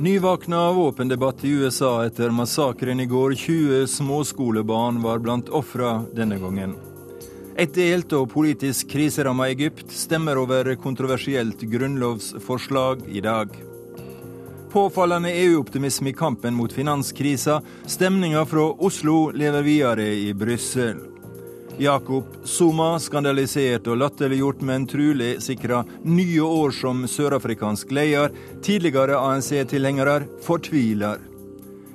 Nyvåkna våpendebatt i USA etter massakren i går. 20 småskolebarn var blant ofra denne gangen. Et delt og politisk kriseramma Egypt stemmer over kontroversielt grunnlovsforslag i dag. Påfallende EU-optimisme i kampen mot finanskrisa. Stemninga fra Oslo lever videre i Brussel. Jakob Zuma skandalisert og latterliggjort, men trolig sikra nye år som sørafrikansk leder. Tidligere ANC-tilhengere fortviler.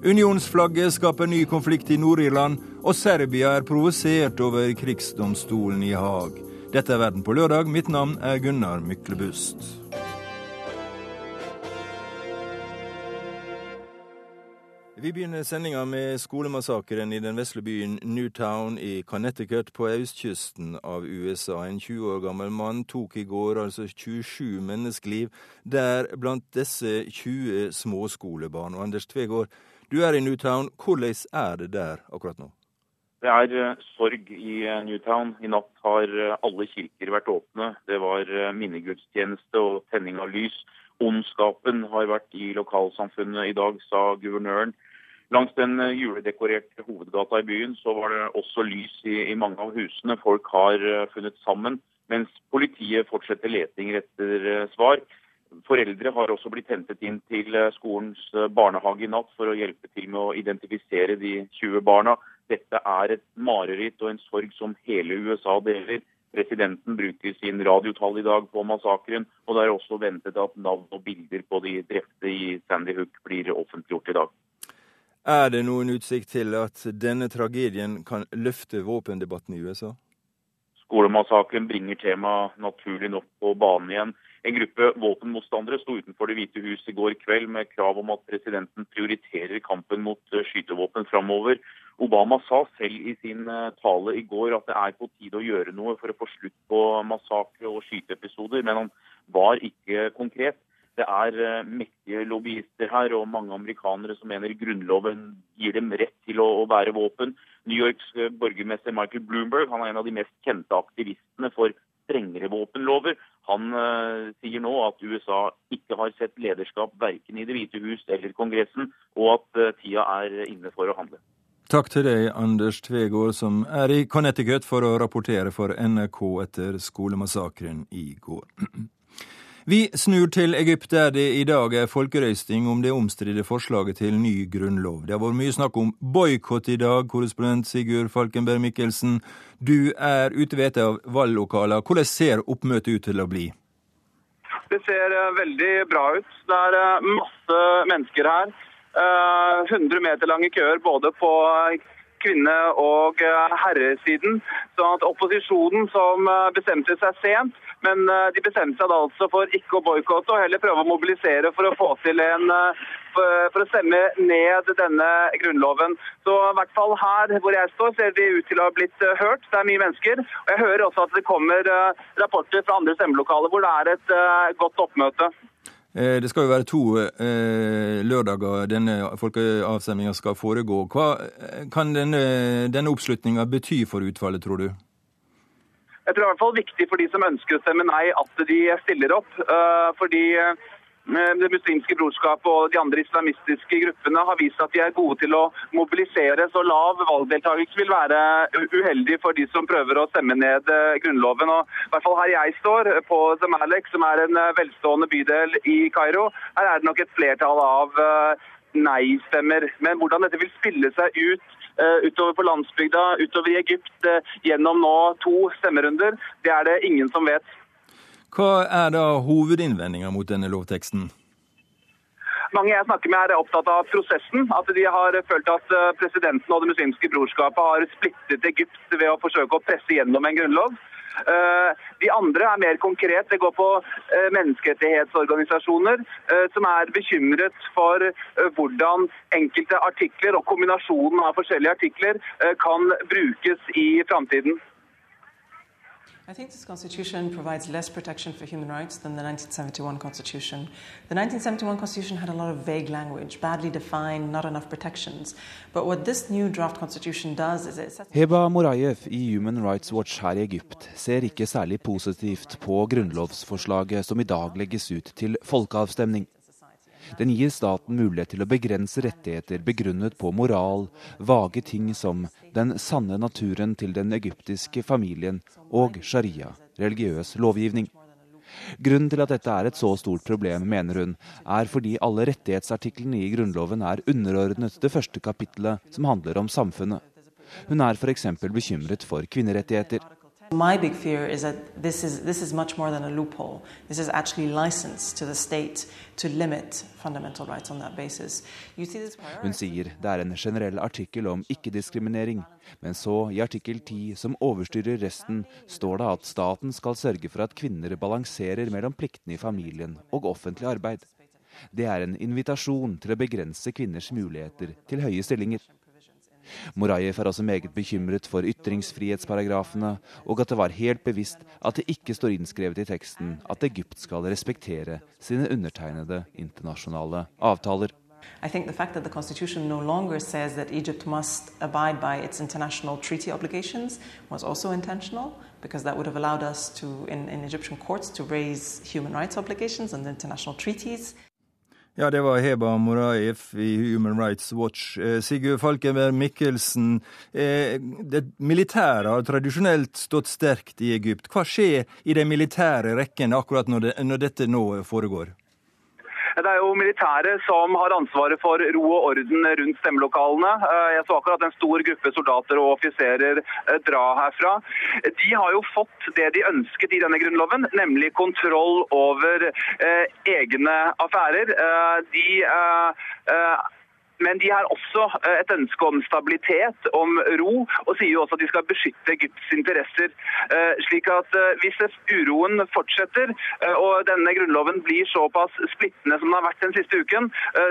Unionsflagget skaper ny konflikt i Nord-Irland, og Serbia er provosert over krigsdomstolen i Haag. Dette er Verden på lørdag. Mitt navn er Gunnar Myklebust. Vi begynner sendinga med skolemassakren i den vesle byen Newtown i Connecticut på østkysten av USA. En 20 år gammel mann tok i går altså 27 menneskeliv, der blant disse 20 småskolebarn. Og Anders Tvegård, du er i Newtown. Hvordan er det der akkurat nå? Det er uh, sorg i uh, Newtown. I natt har uh, alle kirker vært åpne. Det var minnegudstjeneste og tenning av lys. Ondskapen har vært i lokalsamfunnet i dag, sa guvernøren. Langs den eh, juledekorerte hovedgata i byen så var det også lys i, i mange av husene. Folk har uh, funnet sammen, mens politiet fortsetter leting etter uh, svar. Foreldre har også blitt hentet inn til skolens barnehage i natt for å hjelpe til med å identifisere de 20 barna. Dette er et mareritt og en sorg som hele USA deler. Presidenten bruker sin radiotall i dag på massakren, og det er også ventet at navn og bilder på de drepte i Sandy Hook blir offentliggjort i dag. Er det noen utsikt til at denne tragedien kan løfte våpendebatten i USA? Skolemassakren bringer temaet naturlig nok på banen igjen. En gruppe våpenmotstandere sto utenfor Det hvite hus i går kveld med krav om at presidenten prioriterer kampen mot eh, skytevåpen framover. Obama sa selv i sin eh, tale i går at det er på tide å gjøre noe for å få slutt på massakre og skyteepisoder, men han var ikke konkret. Det er eh, mektige lobbyister her og mange amerikanere som mener Grunnloven gir dem rett til å, å bære våpen. New Yorks eh, borgermester Michael Bloomberg han er en av de mest kjente aktivistene for strengere våpenlover. Han uh, sier nå at USA ikke har sett lederskap verken i Det hvite hus eller Kongressen, og at uh, tida er inne for å handle. Takk til deg, Anders Tvegård, som er i Connecticut for å rapportere for NRK etter skolemassakren i går. Vi snur til Egypt, der det i dag er folkerøysting om det omstridte forslaget til ny grunnlov. Det har vært mye snakk om boikott i dag, korrespondent Sigurd Falkenberg Mikkelsen. Du er ute ved et av valglokalene. Hvordan ser oppmøtet ut til å bli? Det ser eh, veldig bra ut. Det er eh, masse mennesker her. 100 eh, meter lange køer både på kvinne- og herresiden. Så at opposisjonen, som bestemte seg sent, men eh, de bestemte seg da altså for ikke å boikotte, og heller prøve å mobilisere for å få til en eh, for å stemme ned denne grunnloven. Så i hvert fall her hvor jeg står, ser de ut til å ha blitt eh, hørt. Det er mye mennesker. Og jeg hører også at det kommer rapporter fra andre stemmelokaler hvor det er et godt oppmøte. Det skal jo være to lørdager denne folkeavstemninga skal foregå. Hva kan denne, denne oppslutninga bety for utfallet, tror du? Jeg tror det er i hvert fall viktig for de som ønsker å stemme nei, at de stiller opp. Eh, fordi eh, det muslimske brorskapet og de andre islamistiske gruppene har vist at de er gode til å mobilisere. Så lav valgdeltakelse vil være uheldig for de som prøver å stemme ned eh, Grunnloven. Og i hvert fall her jeg står, på Zamalek, som er en velstående bydel i Kairo, her er det nok et flertall av nei-stemmer. Men hvordan dette vil spille seg ut utover på landsbygda, utover i Egypt, eh, gjennom nå to stemmerunder. Det er det ingen som vet. Hva er da hovedinnvendinga mot denne lovteksten? Mange jeg snakker med er opptatt av prosessen. At de har følt at eh, presidenten og Det muslimske brorskapet har splittet Egypt ved å forsøke å presse gjennom en grunnlov. Eh, de andre er mer konkret. Det går på eh, menneskerettighetsorganisasjoner eh, som er bekymret for hvordan enkelte artikler og kombinasjonen av forskjellige artikler kan brukes i framtiden. I think this constitution provides less protection for human rights than the 1971 constitution. The 1971 constitution had a lot of vague language, badly defined, not enough protections. But what this new draft constitution does is it sets Heba Morayev i Human Rights Watch her i Egypt ser ikke særlig positivt på grunnlovsforslaget som i dag legges ut til folkeavstemning. Den gir staten mulighet til å begrense rettigheter begrunnet på moral, vage ting som den sanne naturen til den egyptiske familien og sharia, religiøs lovgivning. Grunnen til at dette er et så stort problem, mener hun, er fordi alle rettighetsartiklene i Grunnloven er underordnet det første kapittelet, som handler om samfunnet. Hun er f.eks. bekymret for kvinnerettigheter. My big fear is that this is, this is much more than a loophole. This is actually license to the state to limit fundamental rights on that basis. Hun sier det er en generell artikkel om ikke-diskriminering, men så, i artikkel 10, som overstyrer resten, står det at staten skal sørge for at kvinner balanserer mellom pliktene i familien og offentlig arbeid. Det er en invitasjon til å begrense kvinners muligheter til høye stillinger. Morajev er også meget bekymret for ytringsfrihetsparagrafene, og at det var helt bevisst at det ikke står innskrevet i teksten at Egypt skal respektere sine undertegnede internasjonale avtaler. I think the fact that the constitution no longer says that Egypt must abide by its international treaty obligations was also intentional, because that would have allowed us to, in, in Egyptian courts, to raise human rights obligations and international treaties. Ja, det var Heba Moraev i Human Rights Watch. Eh, Sigurd Falkenberg Mikkelsen, eh, det militære har tradisjonelt stått sterkt i Egypt. Hva skjer i de militære rekkene akkurat når, det, når dette nå foregår? Det er jo militæret som har ansvaret for ro og orden rundt stemmelokalene. Eh, jeg så akkurat en stor gruppe soldater og offiserer eh, dra herfra. De har jo fått det de ønsket i denne grunnloven, nemlig kontroll over eh, egne affærer. De men de har også eh, et ønske om stabilitet, om ro, og sier jo også at de skal beskytte Egypts interesser. Eh, slik at eh, Hvis uroen fortsetter og denne grunnloven blir såpass splittende som den har vært den siste uken,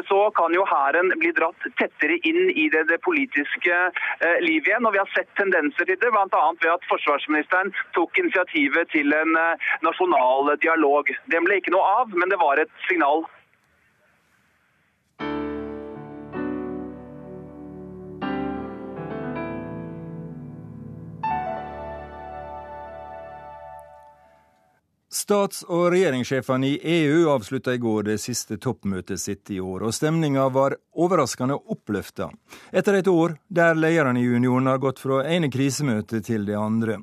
så kan jo hæren bli dratt tettere inn i det, det politiske livet igjen. Og Vi har sett tendenser til det, bl.a. ved at forsvarsministeren tok initiativet til en nasjonal dialog. Den ble ikke noe av, men det var et signal. Stats- og regjeringssjefene i EU avslutta i går det siste toppmøtet sitt i år, og stemninga var overraskende oppløfta, etter et år der lederne i unionen har gått fra ene krisemøtet til det andre.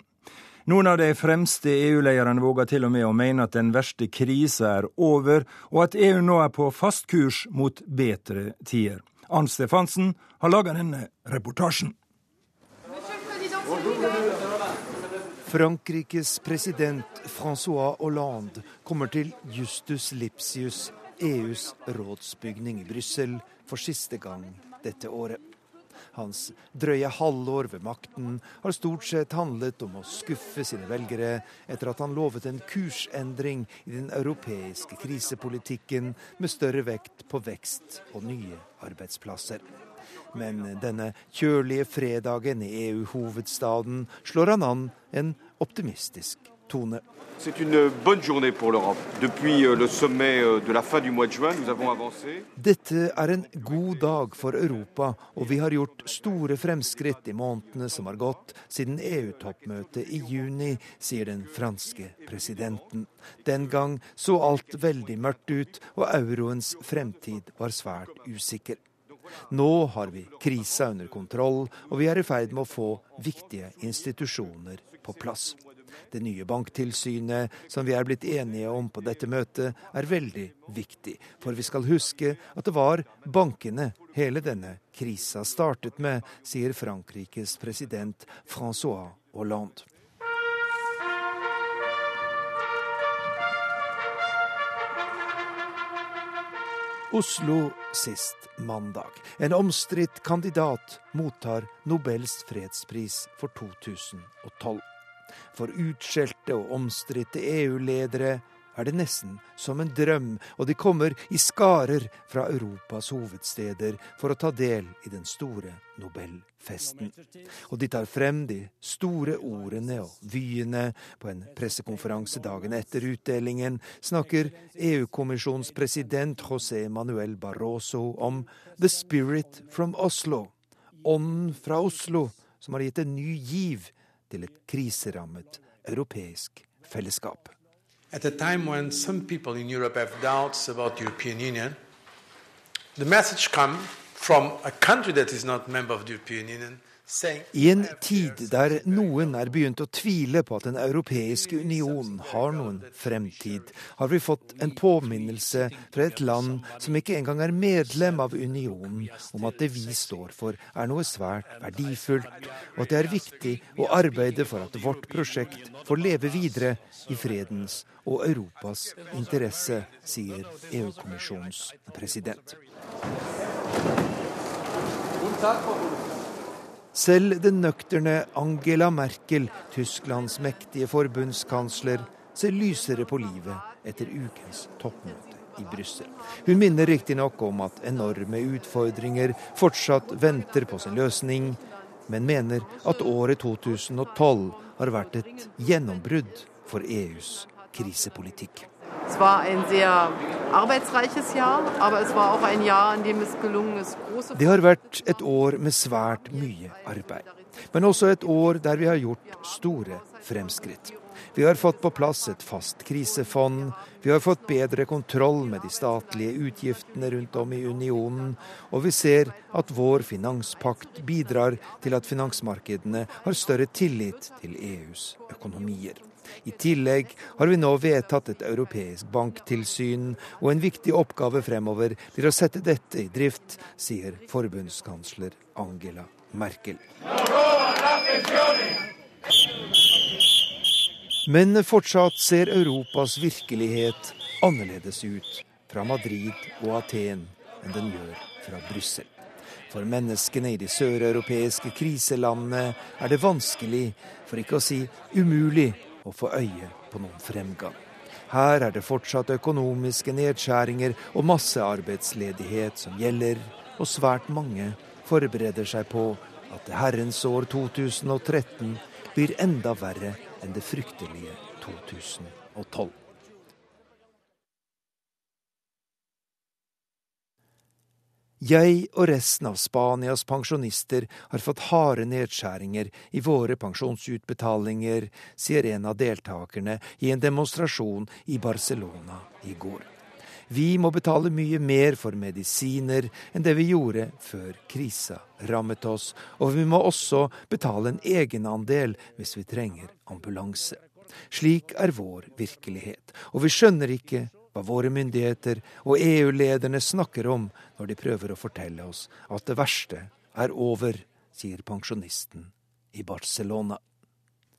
Noen av de fremste EU-lederne våger til og med å mene at den verste krisa er over, og at EU nå er på fast kurs mot bedre tider. Arnt Stefansen har laga denne reportasjen. Frankrikes president Francois Hollande kommer til Justus Lipsius, EUs rådsbygning i Brussel, for siste gang dette året. Hans drøye halvår ved makten har stort sett handlet om å skuffe sine velgere etter at han lovet en kursendring i den europeiske krisepolitikken med større vekt på vekst og nye arbeidsplasser. Men denne kjølige fredagen i EU-hovedstaden slår han an en optimistisk tone. Euh, Dette er en god dag for Europa, og vi har gjort store fremskritt i månedene som har gått siden EU-toppmøtet i juni, sier den franske presidenten. Den gang så alt veldig mørkt ut, og euroens fremtid var svært usikker. Nå har vi krisa under kontroll, og vi er i ferd med å få viktige institusjoner på plass. Det nye banktilsynet som vi er blitt enige om på dette møtet, er veldig viktig. For vi skal huske at det var bankene hele denne krisa startet med, sier Frankrikes president Francois Hollande. Oslo sist mandag. En omstridt kandidat mottar Nobels fredspris for 2012. For utskjelte og omstridte EU-ledere er det nesten som en drøm, og de kommer i skarer fra Europas hovedsteder for å ta del i den store Nobelfesten. Og de tar frem de store ordene og vyene. På en pressekonferanse dagen etter utdelingen snakker EU-kommisjonens president José Manuel Barroso om The Spirit from Oslo, ånden fra Oslo, som har gitt en ny giv til et kriserammet europeisk fellesskap. At a time when some people in Europe have doubts about the European Union, The message comes from a country that is not a member of the European Union i en tid der noen er begynt å tvile på at Den europeiske union har noen fremtid, har vi fått en påminnelse fra et land som ikke engang er medlem av unionen, om at det vi står for er noe svært verdifullt, og at det er viktig å arbeide for at vårt prosjekt får leve videre i fredens og Europas interesse, sier EU-kommisjonens president. Selv den nøkterne Angela Merkel, Tysklands mektige forbundskansler, ser lysere på livet etter ukens toppmøte i Brussel. Hun minner riktignok om at enorme utfordringer fortsatt venter på sin løsning, men mener at året 2012 har vært et gjennombrudd for EUs krisepolitikk. Es war ein sehr arbeitsreiches Jahr, aber es war auch ein Jahr, in dem es gelungen ist, große Det har vært et år med svært mye arbeid, men også et år der vi har gjort store fremskritt. Vi har fått på plass et fast krisefond, vi har fått bedre kontroll med de statlige utgiftene rundt om i unionen, og vi ser at vår finanspakt bidrar til at finansmarkedene har større tillit til EUs økonomier. I tillegg har vi nå vedtatt et europeisk banktilsyn, og en viktig oppgave fremover blir å sette dette i drift, sier forbundskansler Angela Merkel. Men fortsatt ser Europas virkelighet annerledes ut fra Madrid og Aten enn den gjør fra Brussel. For menneskene i de søreuropeiske kriselandene er det vanskelig, for ikke å si umulig, å få øye på noen fremgang. Her er det fortsatt økonomiske nedskjæringer og massearbeidsledighet som gjelder, og svært mange forbereder seg på at det herrens år 2013 blir enda verre enn det fryktelige 2012. Jeg og resten av Spanias pensjonister har fått harde nedskjæringer i våre pensjonsutbetalinger, sier en av deltakerne i en demonstrasjon i Barcelona i går. Vi må betale mye mer for medisiner enn det vi gjorde før krisa rammet oss, og vi må også betale en egenandel hvis vi trenger ambulanse. Slik er vår virkelighet, og vi skjønner ikke hva våre myndigheter og EU-lederne snakker om når de prøver å fortelle oss at det verste er over, sier pensjonisten i Barcelona.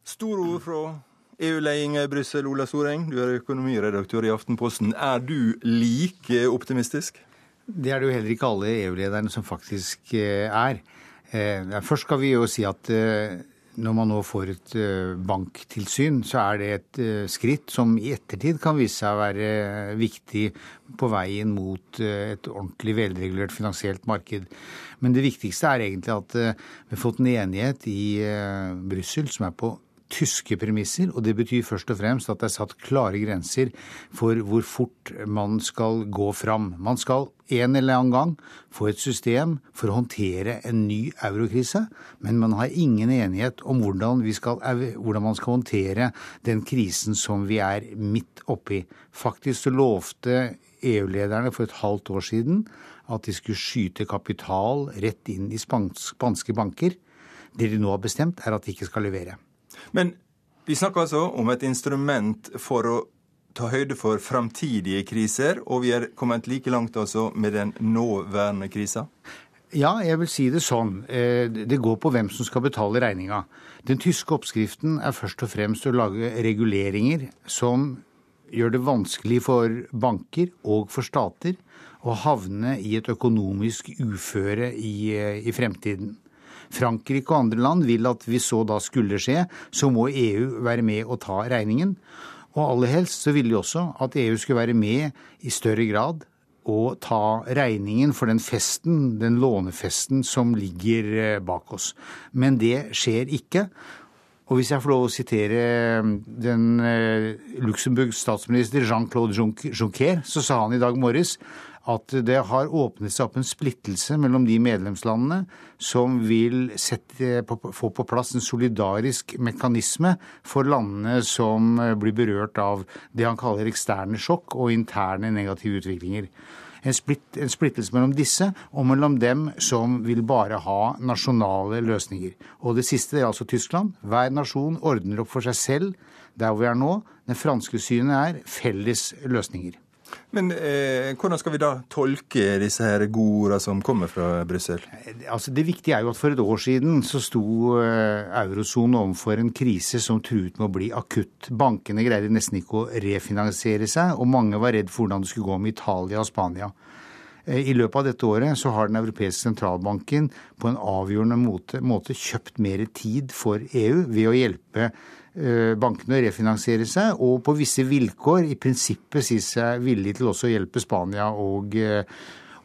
Store ord fra EU-ledelsen i Brussel, Ola Storeng. Du er økonomiredaktør i Aftenposten. Er du like optimistisk? Det er det jo heller ikke alle EU-lederne som faktisk eh, er. Eh, først skal vi jo si at eh, når man nå får et eh, banktilsyn, så er det et eh, skritt som i ettertid kan vise seg å være viktig på veien mot eh, et ordentlig velregulert finansielt marked. Men det viktigste er egentlig at vi har fått en enighet i Brussel som er på tyske premisser, og det betyr først og fremst at det er satt klare grenser for hvor fort man skal gå fram. Man skal en eller annen gang få et system for å håndtere en ny eurokrise, men man har ingen enighet om hvordan, skal, hvordan man skal håndtere den krisen som vi er midt oppi. Faktisk så lovte EU-lederne for et halvt år siden at de skulle skyte kapital rett inn i spanske banker. Det de nå har bestemt, er at de ikke skal levere. Men vi snakker altså om et instrument for å ta høyde for framtidige kriser, og vi er kommet like langt altså med den nåværende krisa? Ja, jeg vil si det sånn. Eh, det går på hvem som skal betale regninga. Den tyske oppskriften er først og fremst å lage reguleringer som gjør det vanskelig for banker og for stater å havne i et økonomisk uføre i, eh, i fremtiden. Frankrike og andre land vil at hvis så da skulle skje, så må EU være med og ta regningen. Og aller helst så ville de også at EU skulle være med i større grad og ta regningen for den festen, den lånefesten som ligger eh, bak oss. Men det skjer ikke. Og hvis jeg får lov å sitere eh, den eh, Luxemburgs statsminister Jean-Claude Juncker, så sa han i dag morges at det har åpnet seg opp en splittelse mellom de medlemslandene som vil sette, få på plass en solidarisk mekanisme for landene som blir berørt av det han kaller eksterne sjokk og interne negative utviklinger. En, splitt, en splittelse mellom disse og mellom dem som vil bare ha nasjonale løsninger. Og det siste er altså Tyskland. Hver nasjon ordner opp for seg selv der hvor vi er nå. Det franske synet er felles løsninger. Men eh, hvordan skal vi da tolke disse her gode ordene som kommer fra Brussel? Altså, det viktige er jo at for et år siden så sto eh, eurosonen overfor en krise som truet med å bli akutt. Bankene greide nesten ikke å refinansiere seg, og mange var redd for hvordan det skulle gå med Italia og Spania. Eh, I løpet av dette året så har Den europeiske sentralbanken på en avgjørende måte, måte kjøpt mer tid for EU ved å hjelpe bankene å refinansiere seg, og på visse vilkår i prinsippet si seg villig til også å hjelpe Spania og, eh,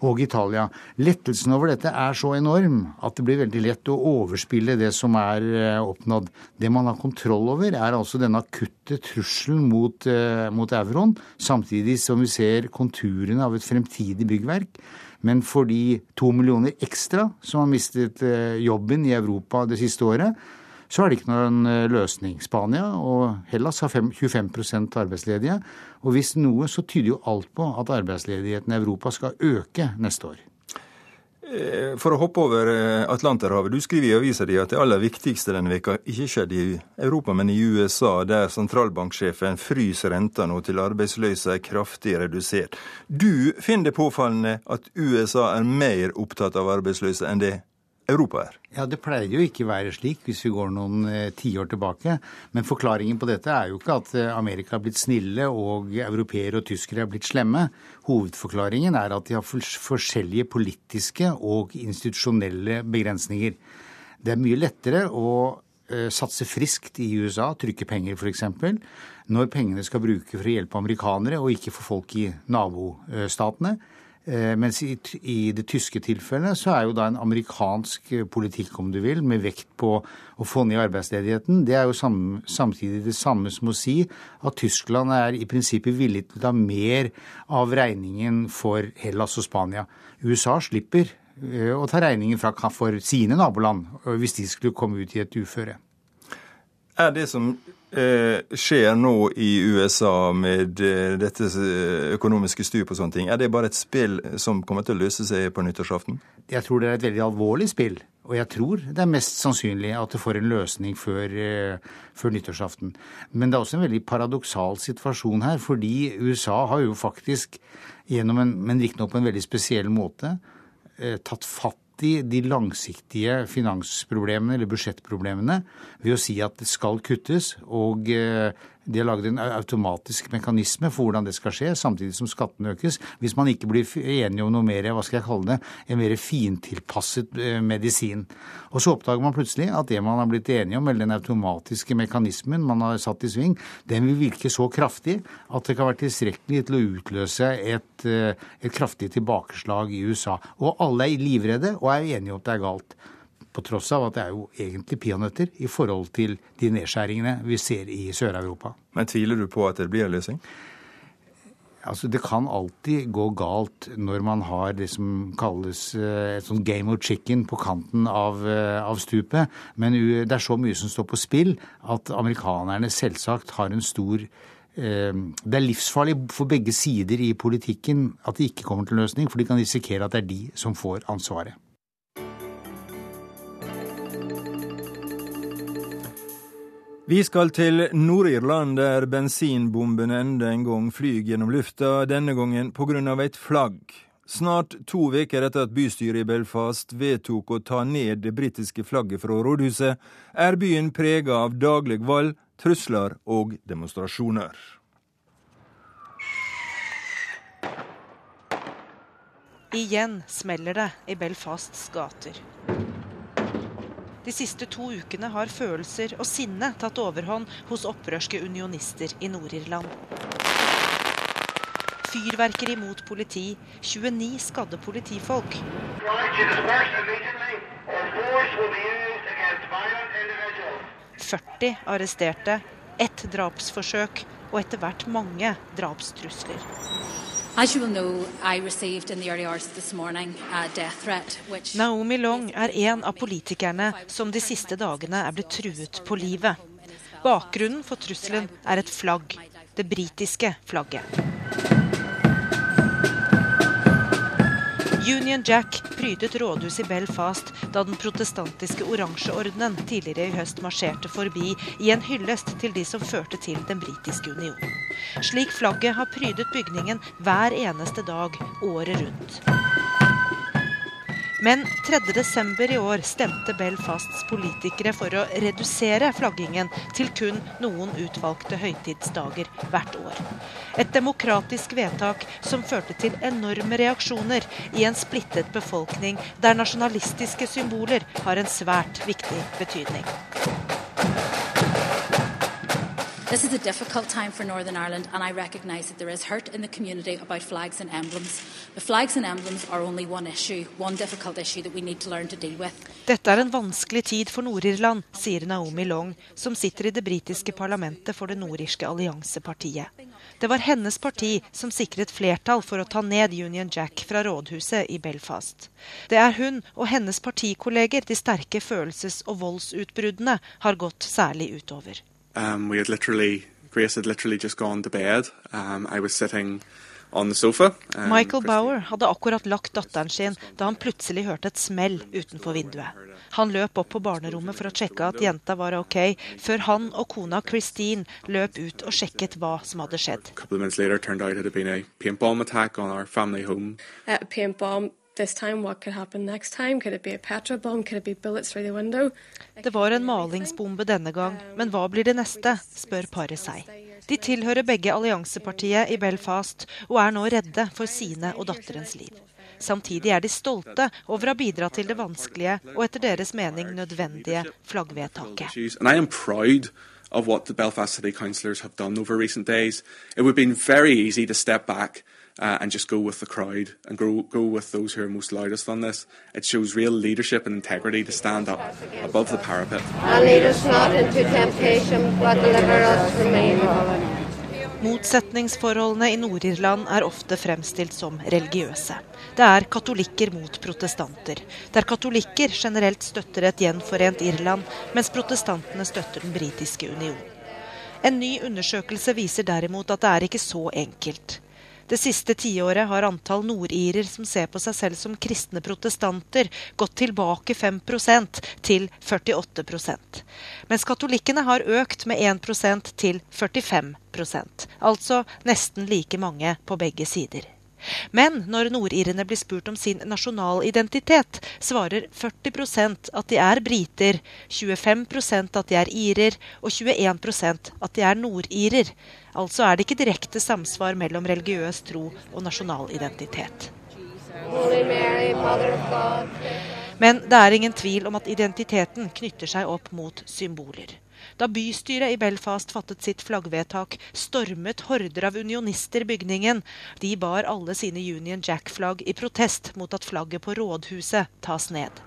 og Italia. Lettelsen over dette er så enorm at det blir veldig lett å overspille det som er eh, oppnådd. Det man har kontroll over, er altså denne akutte trusselen mot, mot euroen, samtidig som vi ser konturene av et fremtidig byggverk. Men for de to millioner ekstra som har mistet jobben i Europa det siste året, så er det ikke noen eh, løsning. Spania og Hellas har 25% arbeidsledige. Og hvis noe, så tyder jo alt på at arbeidsledigheten i Europa skal øke neste år. Eh, for å hoppe over eh, Atlanterhavet. Du skriver i avisa di at det aller viktigste denne veka ikke skjedde i Europa, men i USA, der sentralbanksjefen fryser renta nå til arbeidsløsa er kraftig redusert. Du finner det påfallende at USA er mer opptatt av arbeidsløse enn det Europa er. Ja, Det pleier jo ikke være slik hvis vi går noen eh, tiår tilbake. Men forklaringen på dette er jo ikke at eh, Amerika har blitt snille og europeere og tyskere har blitt slemme. Hovedforklaringen er at de har forskjellige politiske og institusjonelle begrensninger. Det er mye lettere å eh, satse friskt i USA, trykke penger f.eks., når pengene skal bruke for å hjelpe amerikanere og ikke for folk i nabostatene. Eh, mens i, i, det tyske tilfellet så er jo da en amerikansk eh, politikk, om du vil, med vekt på å få ned arbeidsledigheten, det er jo sam, samtidig det samme som å si at Tyskland er i prinsippet villig til å ta mer av regningen for Hellas og Spania. USA slipper eh, å ta regningen fra, for sine naboland hvis de skulle komme ut i et uføre. Er det som skjer nå i USA med eh, dette eh, økonomiske stup og sånne ting, er det bare et spill som kommer til å løse seg på nyttårsaften? Jeg tror det er et veldig alvorlig spill. Og jeg tror det er mest sannsynlig at det får en løsning før, før, nyttårsaften. Men det er også en veldig paradoksal situasjon her, fordi USA har jo faktisk gjennom en, men riktignok på en veldig spesiell måte, tatt fatt alltid de langsiktige finansproblemene eller budsjettproblemene ved å si at det skal kuttes, og eh, de har laget en automatisk mekanisme for hvordan det skal skje, samtidig som skatten økes. Hvis man ikke blir enige om noe mer, hva skal jeg kalle det, en mer fintilpasset eh, medisin. Og så oppdager man plutselig at det man har blitt enige om, eller den automatiske mekanismen man har satt i sving, den vil virke så kraftig at det kan være tilstrekkelig til å utløse et, eh, et kraftig tilbakeslag i USA. Og alle er livredde og er enige om at det er galt. På tross av at det er jo egentlig peanøtter i forhold til de nedskjæringene vi ser i Sør-Europa. Men tviler du på at det blir en løsning? Altså, Det kan alltid gå galt når man har det som kalles eh, et sånn game of chicken på kanten av, eh, av, stupet. Men det er så mye som står på spill at amerikanerne selvsagt har en stor eh, det er livsfarlig for begge sider i politikken at de ikke kommer til løsning, for de kan risikere at det er de som får ansvaret. Vi skal til Nord-Irland, der bensinbomben enda en gang flyr gjennom lufta, denne gangen på grunn av et flagg. Snart to uker etter at bystyret i Belfast vedtok å ta ned det britiske flagget fra rådhuset, er byen prega av daglig vold, trusler og demonstrasjoner. Igjen smeller det i Belfasts gater. De siste to ukene har følelser og sinne tatt overhånd hos opprørske unionister i Nord-Irland. Fyrverkeri mot politi, 29 skadde politifolk. 40 arresterte, ett drapsforsøk og etter hvert mange drapstrusler. Naomi Long er en av politikerne som de siste dagene er blitt truet på livet. Bakgrunnen for trusselen er et flagg, det britiske flagget. Union Jack prydet rådhuset i Belfast da den protestantiske oransjeordenen tidligere i høst marsjerte forbi i en hyllest til de som førte til den britiske union. Slik flagget har prydet bygningen hver eneste dag året rundt. Men 3.12. i år stemte Belfasts politikere for å redusere flaggingen til kun noen utvalgte høytidsdager hvert år. Et demokratisk vedtak som førte til enorme reaksjoner i en splittet befolkning der nasjonalistiske symboler har en svært viktig betydning. This is a difficult time for Northern Ireland, and I recognise that there is hurt in the community about flags and emblems. But flags and emblems are only one issue, one difficult issue that we need to learn to deal with. Dette er en vanskelig tid for Nord-Irland, sier Naomi Long, som sitter i det britiske parlamentet for det nordirske alliansepartiet. Det var hennes parti som sikret flertall for å ta ned Union Jack fra rådhuset i Belfast. Det er hun og hennes partikolleger de sterke følelses- og voldsutbruddene har gått særlig utover. Um, we had literally, Grace had literally just gone to bed. Um, I was sitting on the sofa. Um, Michael Bauer hadde akkurat lagt datteren sin da han plutselig hørte et smell utenfor vinduet. Han løp opp på barnerommet for å sjekke at jenta var ok, før han og kona Christine løp ut og sjekket hva som hadde skjedd. Later, a paintball this time, what could happen next time? Could it be a petrol bomb? Could it be bullets through the window? Det var en malingsbombe denne gang, men hva blir det neste, spør paret seg. De tilhører begge alliansepartiet i Belfast og er nå redde for sine og datterens liv. Samtidig er de stolte over å ha bidratt til det vanskelige og etter deres mening nødvendige flaggvedtaket. Of what the Belfast City Councillors have done over recent days, it would have been very easy to step back uh, and just go with the crowd and go, go with those who are most loudest on this. It shows real leadership and integrity to stand up above the parapet. And lead us not into temptation, but deliver us from evil. Motsetningsforholdene i Nord-Irland er ofte fremstilt som religiøse. Det er katolikker mot protestanter, der katolikker generelt støtter et gjenforent Irland, mens protestantene støtter den britiske union. En ny undersøkelse viser derimot at det er ikke så enkelt. Det siste tiåret har antall nordirer som ser på seg selv som kristne protestanter, gått tilbake 5% til 48% Mens katolikkene har økt med 1% til 45% altså nesten like mange på begge sider. Men når nordirene blir spurt om sin nasjonalidentitet, svarer 40% at de er briter, 25% at de er irer og 21% at de er nordirer. Altså er det ikke direkte samsvar mellom religiøs tro og nasjonalidentitet. Men det er ingen tvil om at identiteten knytter seg opp mot symboler. Da bystyret i Belfast fattet sitt flaggvedtak, stormet horder av unionister bygningen. De bar alle sine Union Jack-flagg i protest mot at flagget på rådhuset tas ned.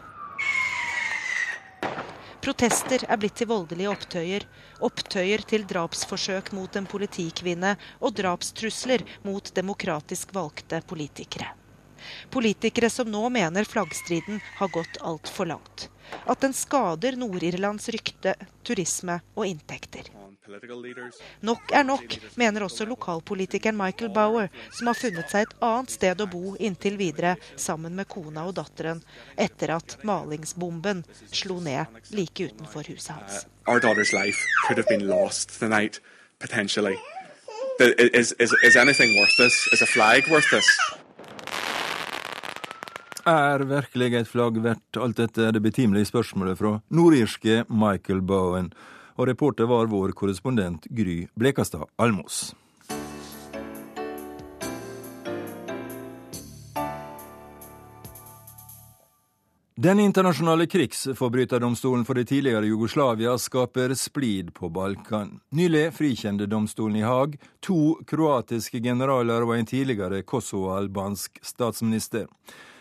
Protester er blitt til voldelige opptøyer. Opptøyer til drapsforsøk mot en politikvinne og drapstrusler mot demokratisk valgte politikere. Politikere som nå mener flaggstriden har gått altfor langt. At den skader Nord-Irlands rykte, turisme og inntekter. Nok er nok, mener også lokalpolitikeren Michael Bauer, som har funnet seg et annet sted å bo inntil videre sammen med kona og datteren, etter at malingsbomben slo ned like utenfor huset hans. Is, is, is anything worth this? Is a flag worth this? Er virkelig et flagg verdt alt dette, det betimelige spørsmålet fra nordirske Michael Bowen. Og reporter var vår korrespondent Gry Blekastad Almås. Den internasjonale krigsforbryterdomstolen for det tidligere Jugoslavia skaper splid på Balkan. Nylig frikjente domstolen i Haag to kroatiske generaler og en tidligere kosovo-albansk statsminister.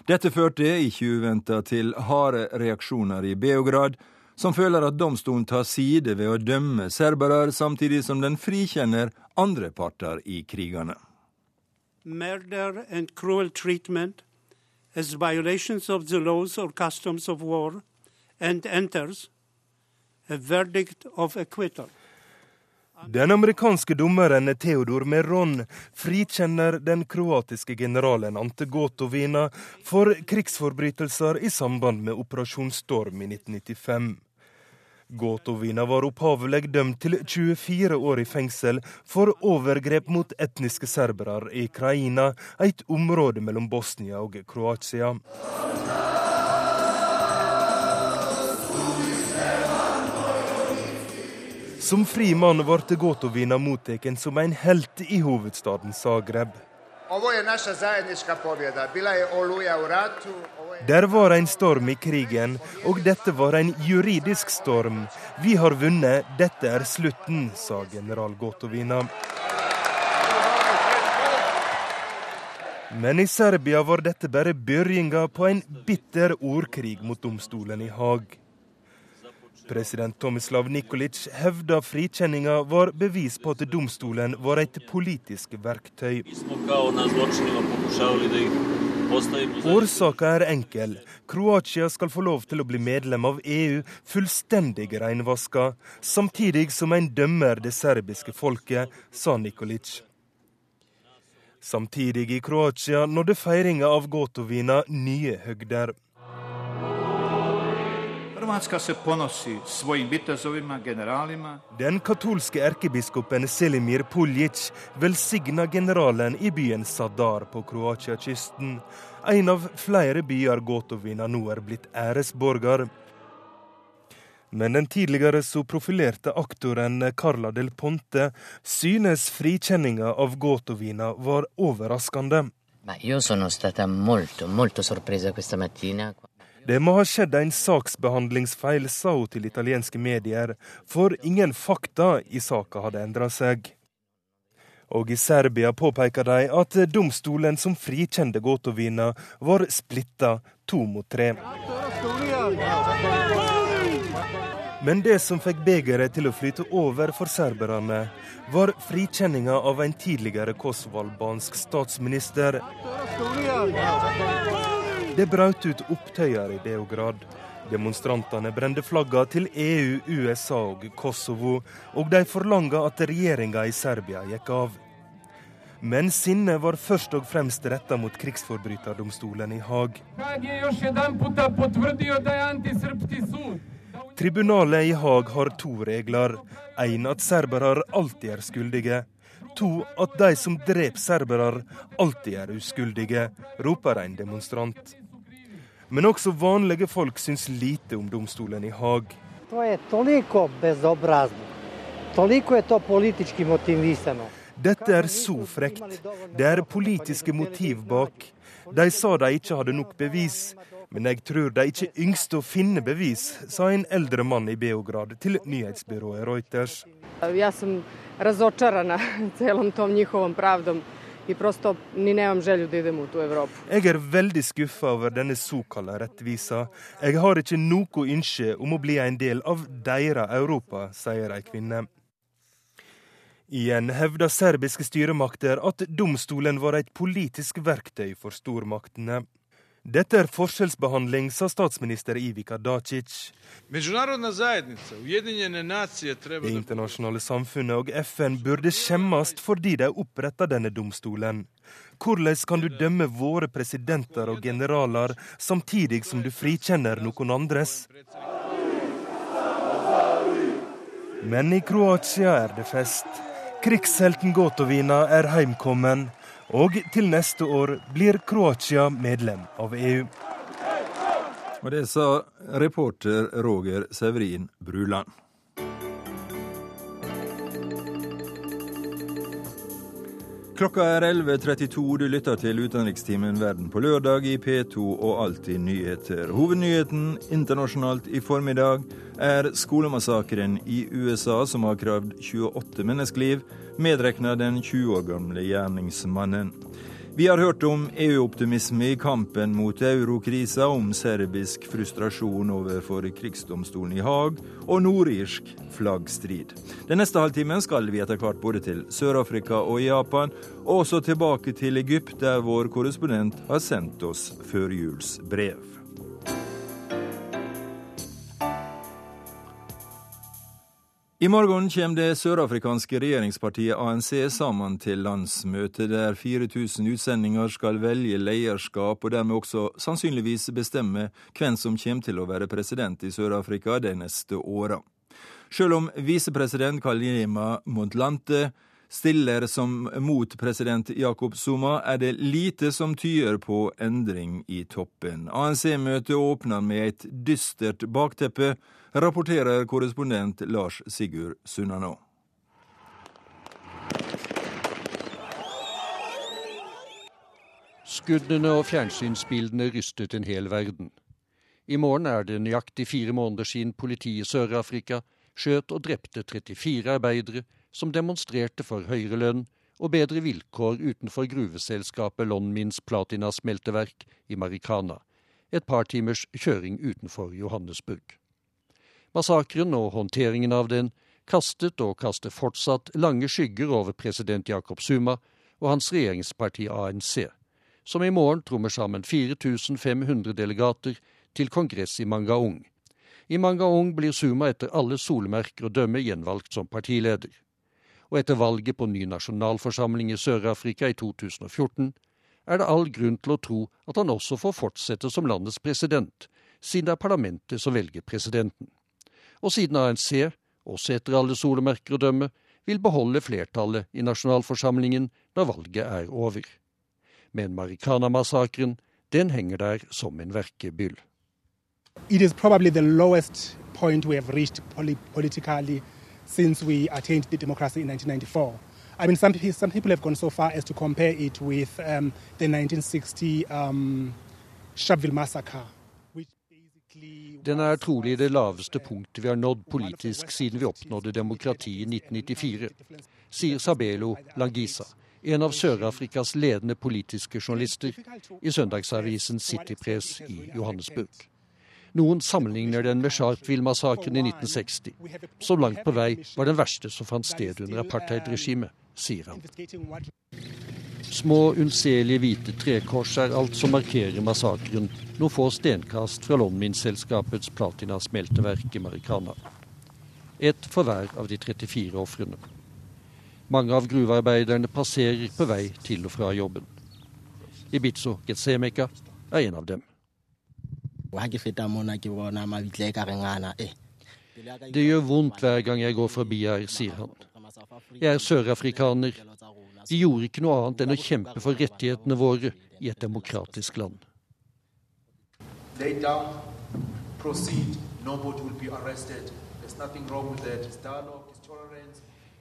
Dette førte ikke uventa til harde reaksjoner i Beograd, som føler at domstolen tar side ved å dømme serbere, samtidig som den frikjenner andre parter i krigene. Murder and cruel treatment as violations of the laws or customs of war and enters a verdict of acquittal. Den amerikanske dommeren Theodor Meron frikjenner den kroatiske generalen Ante Gotovina for krigsforbrytelser i samband med Operasjon Storm i 1995. Gotovina var opphavlig dømt til 24 år i fengsel for overgrep mot etniske serbere i Kraina, et område mellom Bosnia og Kroatia. Som fri mann ble Gotovina mottatt som en helt i hovedstaden Zagreb. Der var en storm i krigen, og dette var en juridisk storm. Vi har vunnet, dette er slutten, sa general Gotovina. Men i Serbia var dette bare begynnelsen på en bitter ordkrig mot domstolen i Haag. President Tomislav Nikolic hevda frikjenninga var bevis på at domstolen var et politisk verktøy. Årsaka er enkel. Kroatia skal få lov til å bli medlem av EU fullstendig reinvaska, samtidig som en dømmer det serbiske folket, sa Nikolic. Samtidig i Kroatia nådde feiringa av Gotovina nye høgder. Hrvatska se ponosi svojim vitezovima, generalima. Den katolske erkebiskopen Selimir Puljic velsigna generalen i byen Sadar på Kroatia-kysten. En av flere byer Gotovina nå er blitt æresborger. Men den tidligere så profilerte aktoren Carla del Ponte synes frikjenninga av Gotovina var overraskende. Ma io sono stata molto, molto sorpresa questa mattina. Det må ha skjedd en saksbehandlingsfeil, sa hun til italienske medier, for ingen fakta i saka hadde endra seg. Og i Serbia påpeker de at domstolen som frikjente Gotovina, var splitta to mot tre. Men det som fikk begeret til å flyte over for serberne, var frikjenninga av en tidligere kosovalbansk statsminister. Det brøt ut opptøyer i Beograd. Demonstrantene brente flagga til EU, USA og Kosovo, og de forlanga at regjeringa i Serbia gikk av. Men sinnet var først og fremst retta mot krigsforbryterdomstolen i Haag. Tribunalet i Haag har to regler. Én at serbere alltid er skyldige. To at de som dreper serbere, alltid er uskyldige, roper en demonstrant. Men også vanlige folk syns lite om domstolen i Haag. Dette er så frekt. Det er politiske motiv bak. De sa de ikke hadde nok bevis, men jeg tror de ikke yngste å finne bevis, sa en eldre mann i Beograd til nyhetsbyrået Reuters. Jeg sam i prosto ni nemam želju da idem u tu Evropu. Jeg er veldig skuffa over denne såkalte rettvisa. Jeg har ikke noe ønske om å bli en del av deres Europa, sier ei kvinne. Igjen hevder serbiske styremakter at domstolen var et politisk verktøy for stormaktene. Dette er forskjellsbehandling, sa statsminister Ivica Dacic. Det internasjonale samfunnet og FN burde skjemmes fordi de oppretta denne domstolen. Hvordan kan du dømme våre presidenter og generaler samtidig som du frikjenner noen andres? Men i Kroatia er det fest. Krigshelten Gotovina er heimkommen. Og til neste år blir Kroatia medlem av EU. Og det sa reporter Roger Severin Bruland. Klokka er 11.32. Du lytter til utenrikstimen Verden på lørdag i P2 og Alltid nyheter. Hovednyheten internasjonalt i formiddag er skolemassakren i USA som har krevd 28 menneskeliv, medregna den 20 år gamle gjerningsmannen. Vi har hørt om EU-optimisme i kampen mot eurokrisa, om serbisk frustrasjon overfor krigsdomstolen i Haag og nordirsk flaggstrid. Den neste halvtimen skal vi etter hvert både til Sør-Afrika og Japan, og også tilbake til Egypt, der vår korrespondent har sendt oss førjulsbrev. I morgen kommer det sørafrikanske regjeringspartiet ANC sammen til landsmøte, der 4000 utsendinger skal velge lederskap og dermed også sannsynligvis bestemme hvem som kommer til å være president i Sør-Afrika de neste åra. Selv om visepresident Kalima Montlante stiller som mot president Jakob Zuma, er det lite som tyder på endring i toppen. ANC-møtet åpner med et dystert bakteppe rapporterer korrespondent Lars Sigurd Sunnanå. Skuddene og fjernsynsbildene rystet en hel verden. I morgen er det nøyaktig fire måneder siden politiet i Sør-Afrika skjøt og drepte 34 arbeidere som demonstrerte for høyere lønn og bedre vilkår utenfor gruveselskapet Lonmins platinasmelteverk i Marikana, et par timers kjøring utenfor Johannesburg. Massakren og håndteringen av den kastet og kaster fortsatt lange skygger over president Jacob Zuma og hans regjeringsparti ANC, som i morgen trommer sammen 4500 delegater til kongress i Mangaung. I Mangaung blir Zuma etter alle solmerker å dømme gjenvalgt som partileder. Og etter valget på ny nasjonalforsamling i Sør-Afrika i 2014 er det all grunn til å tro at han også får fortsette som landets president, siden det er parlamentet som velger presidenten og siden ANC, også etter alle solemerker å dømme, vil beholde flertallet i nasjonalforsamlingen når valget er over. Men Marikana-massakren, den henger der som en verkebyll. It is probably the lowest point we have reached politically since we attained the democracy in 1994. I mean, some, some people have gone so far as to compare it with um, the 1960 um, Sharpeville massacre. Den er trolig det laveste punktet vi har nådd politisk siden vi oppnådde demokrati i 1994, sier Sabelo Langisa, en av Sør-Afrikas ledende politiske journalister, i søndagsavisen City Press i Johannesburg. Noen sammenligner den med Sharpeville-massakren i 1960, som langt på vei var den verste som fant sted under apartheidregimet, sier han. Små, unnselige hvite trekors er alt som markerer massakren noen få stenkast fra Longmin-selskapets platinasmelteverk i Marikana. Ett for hver av de 34 ofrene. Mange av gruvearbeiderne passerer på vei til og fra jobben. Ibizo Getsemeka er en av dem. Det gjør vondt hver gang jeg går forbi her, sier han. Jeg er sørafrikaner, de gjorde ikke noe annet enn å kjempe for rettighetene våre i et demokratisk land.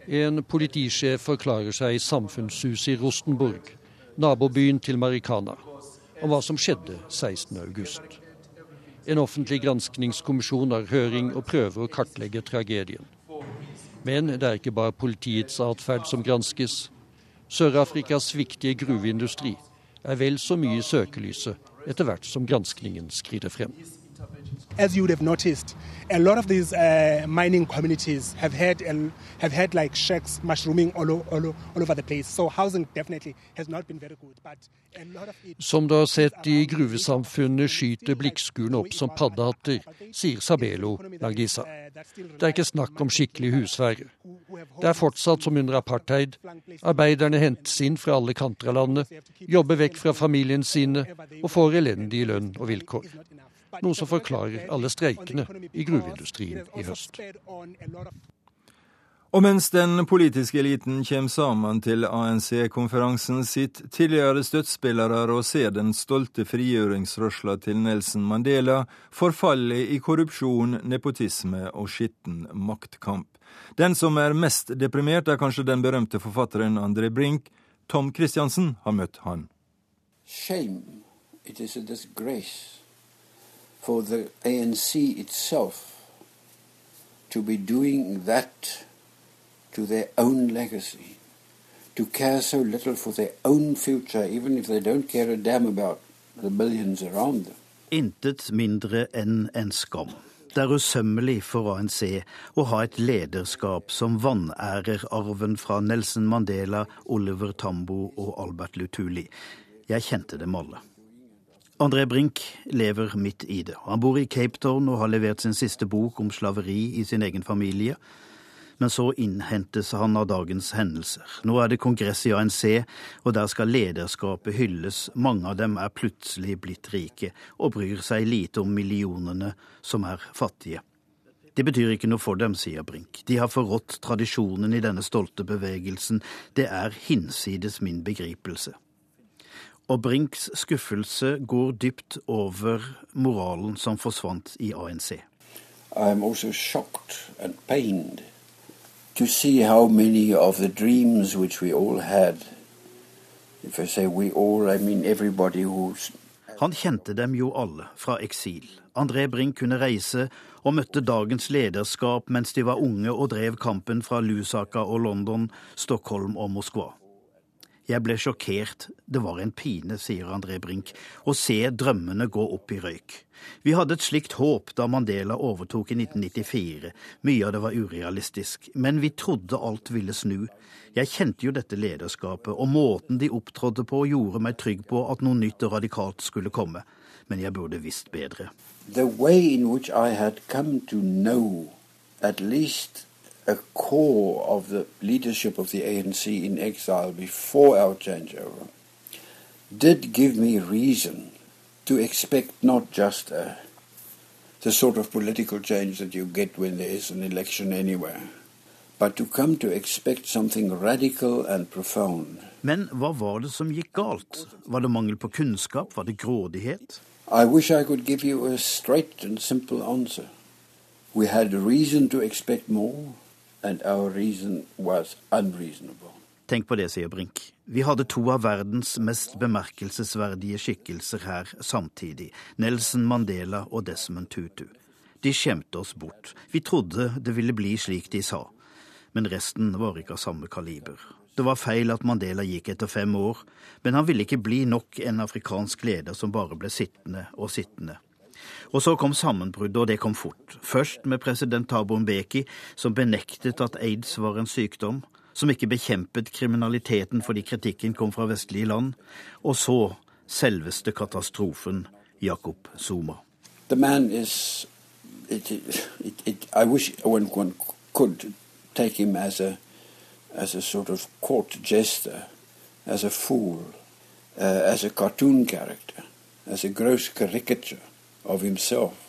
En politisjef forklarer seg i samfunnshuset i Rostenburg, nabobyen til Marikana, om hva som skjedde 16.8. En offentlig granskningskommisjon har høring og prøver å kartlegge tragedien. Men det er ikke bare politiets atferd som granskes. Sør-Afrikas viktige gruveindustri er vel så mye i søkelyset etter hvert som granskningen skrider frem. As you would have noticed, a lot of these uh, mining communities have had have had like shacks mushrooming all, all, all over the place. So housing definitely has not been very good. But Som du har sett i gruvesamfunnet skyter blikkskuene opp som paddehatter, sier Sabelo Langisa. Det er ikke snakk om skikkelig husvære. Det er fortsatt som under apartheid. Arbeiderne hentes inn fra alle kanter av landet, jobber vekk fra familien sine og får elendig lønn og vilkår noe som forklarer alle streikene i gruveindustrien i høst. Og mens den politiske eliten kommer sammen til ANC-konferansen, sitt tidligere støttespillere og ser den stolte frigjøringsrørsla til Nelson Mandela forfalle i korrupsjon, nepotisme og skitten maktkamp. Den som er mest deprimert, er kanskje den berømte forfatteren André Brink. Tom Christiansen har møtt han. Shame. It is a disgrace for the ANC itself to be doing that to their own legacy, to care so little for their own future, even if they don't care a damn about the millions around them. Intet mindre enn en skam. Det er usømmelig for ANC å ha et lederskap som vanærer arven fra Nelson Mandela, Oliver Tambo og Albert Lutuli. Jeg kjente dem alle. André Brink lever midt i det. Han bor i Cape Town og har levert sin siste bok om slaveri i sin egen familie. Men så innhentes han av dagens hendelser. Nå er det kongress i ANC, og der skal lederskapet hylles. Mange av dem er plutselig blitt rike, og bryr seg lite om millionene som er fattige. Det betyr ikke noe for dem, sier Brink. De har forrådt tradisjonen i denne stolte bevegelsen. Det er hinsides min begripelse. Og Brinks skuffelse går dypt over moralen som forsvant i ANC. I am also shocked and pained to see how many of the dreams which we all had, if I say we all, I mean everybody who's Han kjente dem jo alle fra eksil. André Brink kunne reise og møtte dagens lederskap mens de var unge og drev kampen fra Lusaka og London, Stockholm og Moskva. Jeg ble sjokkert, det var en pine, sier André Brink, å se drømmene gå opp i røyk. Vi hadde et slikt håp da Mandela overtok i 1994, mye av det var urealistisk, men vi trodde alt ville snu. Jeg kjente jo dette lederskapet, og måten de opptrådte på gjorde meg trygg på at noe nytt og radikalt skulle komme, men jeg burde visst bedre. The way in which I had come to know at least a core of the leadership of the ANC in exile before our changeover did give me reason to expect not just a, the sort of political change that you get when there is an election anywhere, but to come to expect something radical and profound. Men hva var det som gikk galt? Var det mangel på kunnskap? Var det grådighet? I wish I could give you a straight and simple answer. We had reason to expect more, Tenk på det, sier Brink. Vi hadde to av verdens mest bemerkelsesverdige skikkelser her samtidig, Nelson Mandela og Desmond Tutu. De skjemte oss bort. Vi trodde det ville bli slik de sa. Men resten var ikke av samme kaliber. Det var feil at Mandela gikk etter fem år, men han ville ikke bli nok en afrikansk leder som bare ble sittende og sittende. Og så kom sammenbruddet, og det kom fort. Først med president Thabo Mbeki, som benektet at aids var en sykdom, som ikke bekjempet kriminaliteten fordi kritikken kom fra vestlige land, og så selveste katastrofen, Jakob Zuma. The man is, it, it, it, I wish one, one could take him as a, as a sort of court jester, as uh, as a cartoon character, as a gross caricature.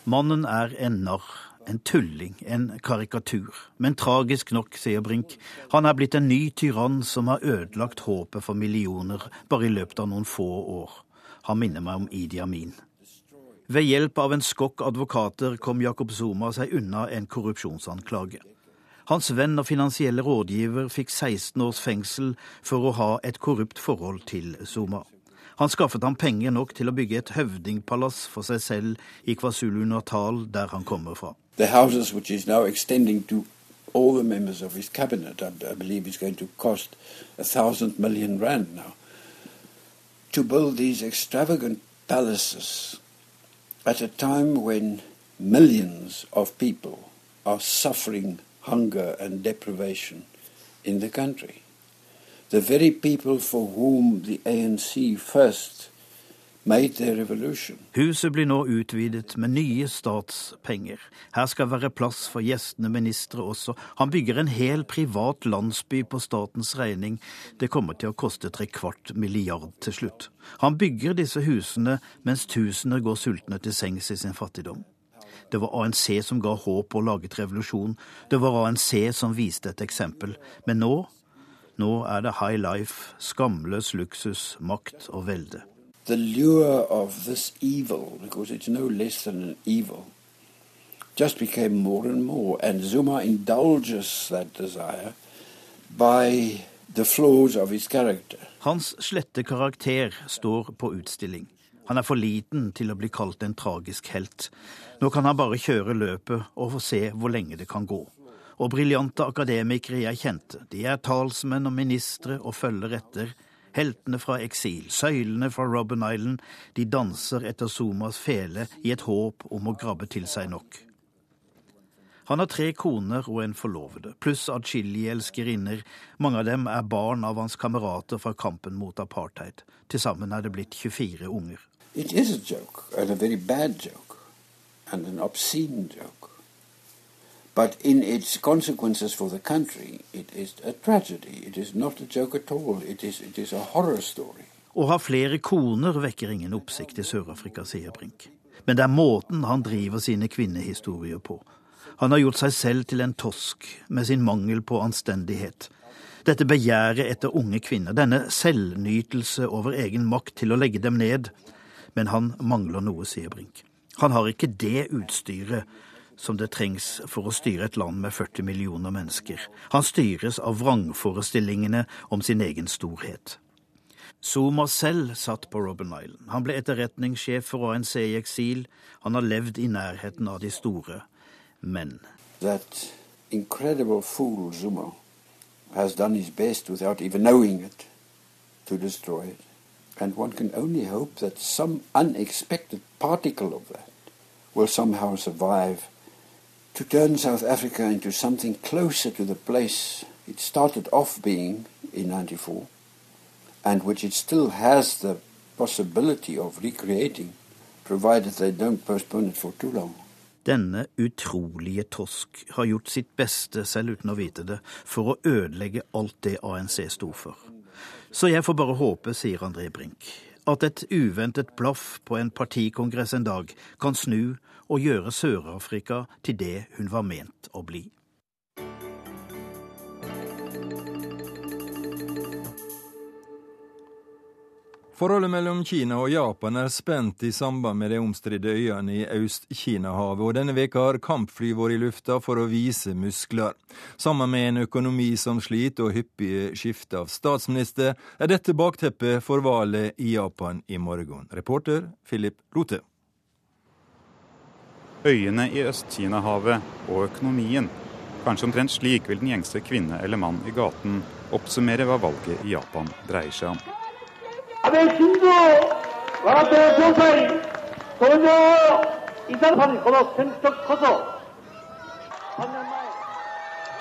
Mannen er en narr, en tulling, en karikatur. Men tragisk nok, sier Brink, han er blitt en ny tyrann som har ødelagt håpet for millioner bare i løpet av noen få år. Han minner meg om Idi Amin. Ved hjelp av en skokk advokater kom Jakob Zuma seg unna en korrupsjonsanklage. Hans venn og finansielle rådgiver fikk 16 års fengsel for å ha et korrupt forhold til Zuma. Han skaffet ham penger nok til å bygge et høvdingpalass for seg selv i KwaZulu-Natal, der han kommer fra. all the members of his cabinet. I, I believe it's going to cost a thousand million rand now to build these extravagant palaces at a time when millions of people are suffering hunger and deprivation in the country the very people for whom the ANC first made their revolution. Huset blir nå utvidet med nye statspenger. Her skal være plass for gjestende ministre også. Han bygger en hel privat landsby på statens regning. Det kommer til å koste tre kvart milliard til slutt. Han bygger disse husene mens tusener går sultne til sengs i sin fattigdom. Det var ANC som ga håp og laget revolusjon. Det var ANC som viste et eksempel. Men nå nå er det high life, skamløs luksus, makt og velde. The lure of this evil, because it's no less than an evil, just became more and more, and Zuma indulges that desire by the flaws of his character. Hans slette karakter står på utstilling. Han er for liten til å bli kalt en tragisk helt. Nå kan han bare kjøre løpet og få se hvor lenge det kan gå og briljante akademikere jeg kjente. De er talsmenn og ministre og følger etter. Heltene fra eksil, søylene fra Robben Island, de danser etter Sumas fele i et håp om å grabbe til seg nok. Han har tre koner og en forlovede, pluss atskillige elskerinner. Mange av dem er barn av hans kamerater fra kampen mot apartheid. Til sammen er det blitt 24 unger. It is a joke, and a very bad joke, and an obscene joke. But in its consequences for the country, it is a tragedy. It is not a joke at all. It is, it is a horror story. Å ha flere koner vekker ingen oppsikt i Sør-Afrika, sier Brink. Men det er måten han driver sine kvinnehistorier på. Han har gjort seg selv til en tosk med sin mangel på anstendighet. Dette begjæret etter unge kvinner, denne selvnytelse over egen makt til å legge dem ned. Men han mangler noe, sier Brink. Han har ikke det utstyret som det trengs for å styre et land med 40 millioner mennesker. Han styres av vrangforestillingene om sin egen storhet. Zuma selv satt på Robben Island. Han ble etterretningssjef for ANC i eksil. Han har levd i nærheten av de store. Men That incredible fool Zuma has done his best without even knowing it to destroy it. And one can only hope that some unexpected particle of that will somehow survive to turn South Africa into something closer to the place it started off being in 94 and which it still has the possibility of recreating provided they don't postpone it for too long. Denne utrolige Tosk har gjort sitt beste, selv uten å vite det, for å ødelegge alt det ANC sto for. Så jeg får bare håpe, sier André Brink, at et uventet blaff på en partikongress en dag kan snu og gjøre Sør-Afrika til det hun var ment å bli. Forholdet mellom Kina og Japan er spent i samband med de omstridte øyene i Øst-Kina-havet, og denne veka har kampfly vært i lufta for å vise muskler. Sammen med en økonomi som sliter og hyppige skifte av statsminister, er dette bakteppet for valget i Japan i morgen. Reporter Philip Lote. Øyene i Øst-Kina-havet og økonomien. Kanskje omtrent slik vil den gjengse kvinne eller mann i gaten oppsummere hva valget i Japan dreier seg om.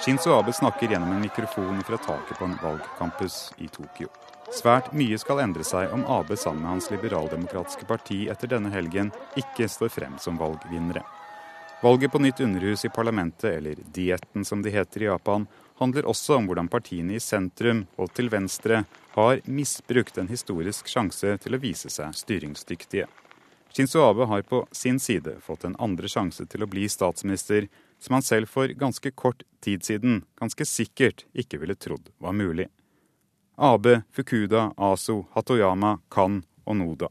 Shinzo Abe snakker gjennom en mikrofon fra taket på en valgcampus i Tokyo. Svært mye skal endre seg om Abe sammen med hans liberaldemokratiske parti etter denne helgen ikke står frem som valgvinnere. Valget på nytt underhus i parlamentet, eller dietten som de heter i Japan, handler også om hvordan partiene i sentrum og til venstre har misbrukt en historisk sjanse til å vise seg styringsdyktige. Shinzo Abe har på sin side fått en andre sjanse til å bli statsminister, som han selv for ganske kort tid siden ganske sikkert ikke ville trodd var mulig. Abe, Fukuda, Aso, Hatoyama, Kan og Noda.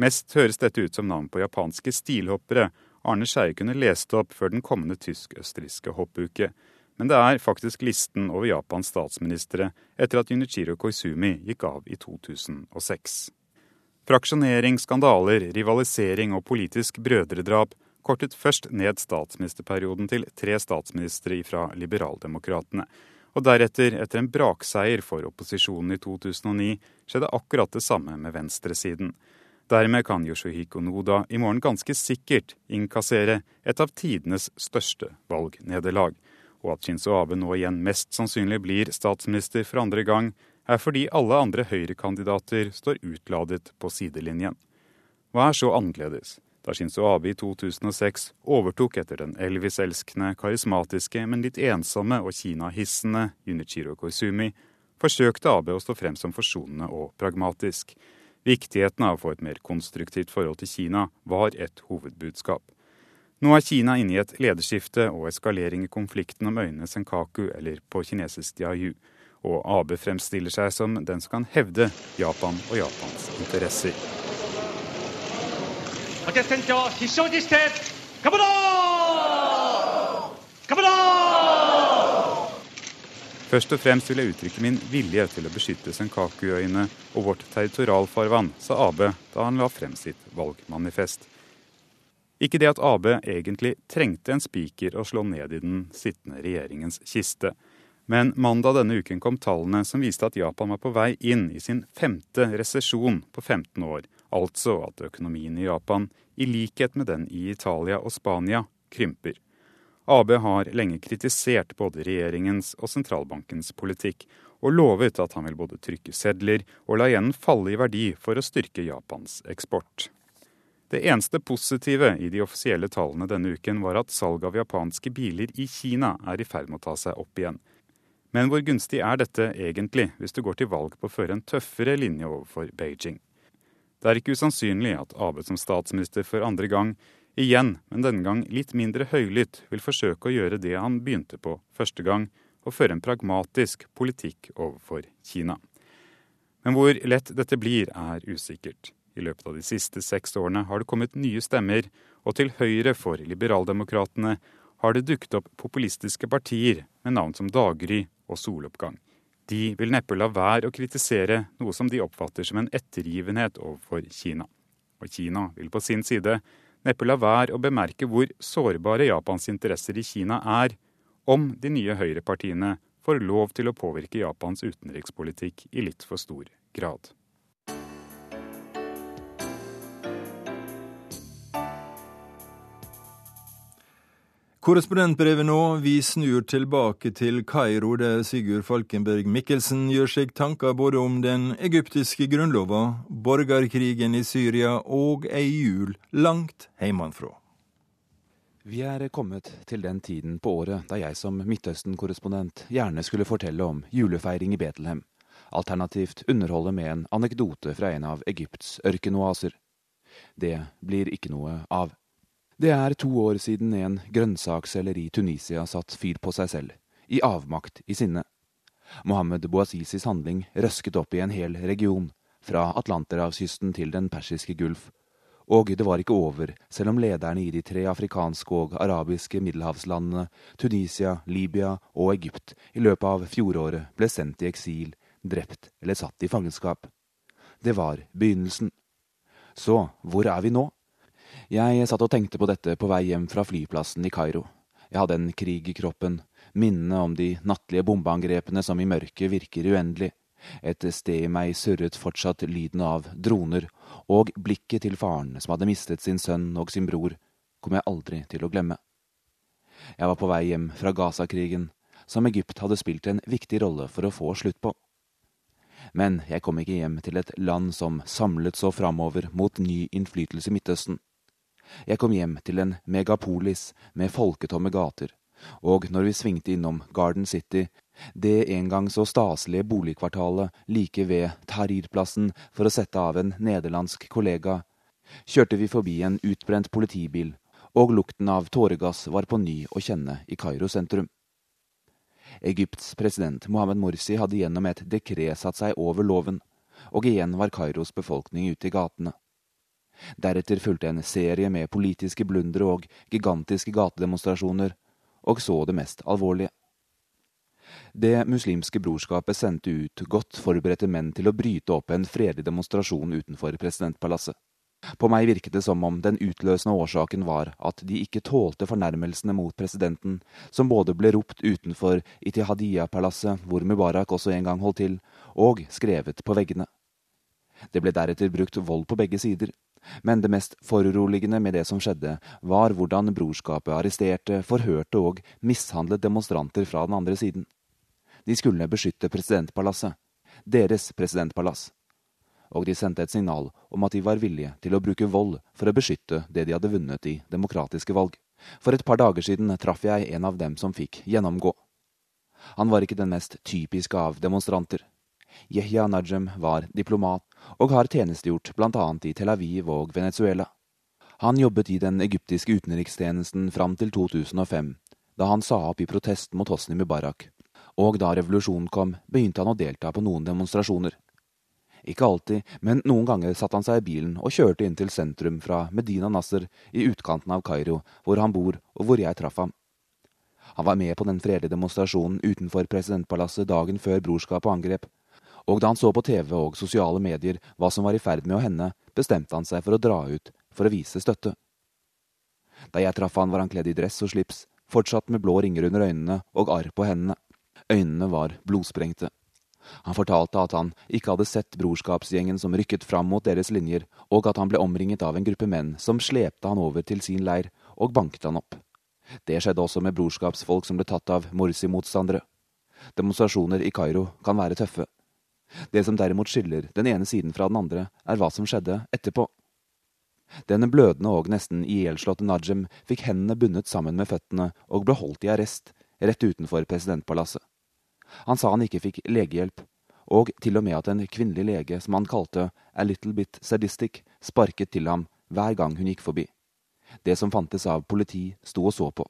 Mest høres dette ut som navn på japanske stilhoppere Arne Skeie kunne lest opp før den kommende tysk-østerrikske hoppuke. Men det er faktisk listen over Japans statsministre etter at Junichiro Koizumi gikk av i 2006. Fraksjonering, skandaler, rivalisering og politisk brødredrap kortet først ned statsministerperioden til tre statsministre fra Liberaldemokratene. Og deretter, etter en brakseier for opposisjonen i 2009, skjedde akkurat det samme med venstresiden. Dermed kan Yoshihiko Noda i morgen ganske sikkert innkassere et av tidenes største valgnederlag. Og at Shinzo Abe nå igjen mest sannsynlig blir statsminister for andre gang, er fordi alle andre høyrekandidater står utladet på sidelinjen. Hva er så annerledes? Da Shinzo Abe i 2006 overtok etter den Elvis-elskende, karismatiske, men litt ensomme og Kina-hissende Junichiro Koizumi, forsøkte Abe å stå frem som forsonende og pragmatisk. Viktigheten av å få et mer konstruktivt forhold til Kina var et hovedbudskap. Nå er Kina inne i et lederskifte og eskalering i konflikten om øyene Senkaku, eller på kinesisk Diayu, og Abe fremstiller seg som den som kan hevde Japan og Japans interesser. Først og fremst vil jeg uttrykke min vilje til å beskytte Senkaku-øyene og vårt territorialfarvann, sa Abe da han la frem sitt valgmanifest. Ikke det at AB egentlig trengte en spiker å slå ned i den sittende regjeringens kiste. Men mandag denne uken kom tallene som viste at Japan var på vei inn i sin femte resesjon på 15 år. Altså at økonomien i Japan, i likhet med den i Italia og Spania, krymper. AB har lenge kritisert både regjeringens og sentralbankens politikk, og lovet at han vil både trykke sedler og la igjen falle i verdi for å styrke Japans eksport. Det eneste positive i de offisielle tallene denne uken var at salget av japanske biler i Kina er i ferd med å ta seg opp igjen. Men hvor gunstig er dette egentlig, hvis du går til valg på å føre en tøffere linje overfor Beijing? Det er ikke usannsynlig at Abe som statsminister for andre gang, igjen, men denne gang litt mindre høylytt, vil forsøke å gjøre det han begynte på første gang, å føre en pragmatisk politikk overfor Kina. Men hvor lett dette blir, er usikkert. I løpet av de siste seks årene har det kommet nye stemmer, og til høyre for liberaldemokratene har det dukket opp populistiske partier med navn som Daggry og Soloppgang. De vil neppe la være å kritisere noe som de oppfatter som en ettergivenhet overfor Kina. Og Kina vil på sin side neppe la være å bemerke hvor sårbare Japans interesser i Kina er, om de nye høyrepartiene får lov til å påvirke Japans utenrikspolitikk i litt for stor grad. Korrespondentbrevet nå, vi snur tilbake til Kairo, der Sigurd Falkenberg Mikkelsen gjør seg tanker både om den egyptiske grunnlova, borgerkrigen i Syria og ei jul langt heimanfra. Vi er kommet til den tiden på året da jeg som Midtøsten-korrespondent gjerne skulle fortelle om julefeiring i Betlehem, alternativt underholde med en anekdote fra en av Egypts ørkenoaser. Det blir ikke noe av. Det er to år siden en grønnsaksselger i Tunisia satt fyr på seg selv, i avmakt i sinne. Mohammed Bouazisis handling røsket opp i en hel region, fra Atlanterhavskysten til Den persiske gulf. Og det var ikke over, selv om lederne i de tre afrikanske og arabiske middelhavslandene, Tunisia, Libya og Egypt, i løpet av fjoråret ble sendt i eksil, drept eller satt i fangenskap. Det var begynnelsen. Så hvor er vi nå? Jeg satt og tenkte på dette på vei hjem fra flyplassen i Kairo. Jeg hadde en krig i kroppen, minnene om de nattlige bombeangrepene som i mørket virker uendelig. Et sted i meg surret fortsatt lyden av droner, og blikket til faren som hadde mistet sin sønn og sin bror, kom jeg aldri til å glemme. Jeg var på vei hjem fra Gaza-krigen, som Egypt hadde spilt en viktig rolle for å få slutt på. Men jeg kom ikke hjem til et land som samlet så framover mot ny innflytelse i Midtøsten. Jeg kom hjem til en megapolis med folketomme gater, og når vi svingte innom Garden City, det en gang så staselige boligkvartalet like ved Tahrir-plassen for å sette av en nederlandsk kollega, kjørte vi forbi en utbrent politibil, og lukten av tåregass var på ny å kjenne i Kairo sentrum. Egypts president Mohammed Morsi hadde gjennom et dekret satt seg over loven, og igjen var Kairos befolkning ute i gatene. Deretter fulgte en serie med politiske blundere og gigantiske gatedemonstrasjoner, og så det mest alvorlige. Det muslimske brorskapet sendte ut godt forberedte menn til å bryte opp en fredelig demonstrasjon utenfor presidentpalasset. På meg virket det som om den utløsende årsaken var at de ikke tålte fornærmelsene mot presidenten, som både ble ropt utenfor Itihadiya-palasset, hvor Mubarak også en gang holdt til, og skrevet på veggene. Det ble deretter brukt vold på begge sider, men det mest foruroligende med det som skjedde, var hvordan brorskapet arresterte, forhørte og mishandlet demonstranter fra den andre siden. De skulle beskytte presidentpalasset, deres presidentpalass. Og de sendte et signal om at de var villige til å bruke vold for å beskytte det de hadde vunnet i demokratiske valg. For et par dager siden traff jeg en av dem som fikk gjennomgå. Han var ikke den mest typiske av demonstranter. Yehya Najem var diplomat og har tjenestegjort bl.a. i Tel Aviv og Venezuela. Han jobbet i den egyptiske utenrikstjenesten fram til 2005, da han sa opp i protest mot Hosni Mubarak. Og da revolusjonen kom, begynte han å delta på noen demonstrasjoner. Ikke alltid, men noen ganger satte han seg i bilen og kjørte inn til sentrum fra Medina Nasser i utkanten av Kairo, hvor han bor og hvor jeg traff ham. Han var med på den fredelige demonstrasjonen utenfor presidentpalasset dagen før brorskapet angrep, og da han så på TV og sosiale medier hva som var i ferd med å hende, bestemte han seg for å dra ut for å vise støtte. Da jeg traff han var han kledd i dress og slips, fortsatt med blå ringer under øynene og arr på hendene. Øynene var blodsprengte. Han fortalte at han ikke hadde sett brorskapsgjengen som rykket fram mot deres linjer, og at han ble omringet av en gruppe menn som slepte han over til sin leir og banket han opp. Det skjedde også med brorskapsfolk som ble tatt av Morsi-motstandere. Demonstrasjoner i Kairo kan være tøffe, det som derimot skiller den ene siden fra den andre, er hva som skjedde etterpå. Den blødende og nesten ihjelslåtte Najem fikk hendene bundet sammen med føttene og ble holdt i arrest rett utenfor presidentpalasset. Han sa han ikke fikk legehjelp, og til og med at en kvinnelig lege som han kalte a little bit sadistic, sparket til ham hver gang hun gikk forbi. Det som fantes av politi, sto og så på.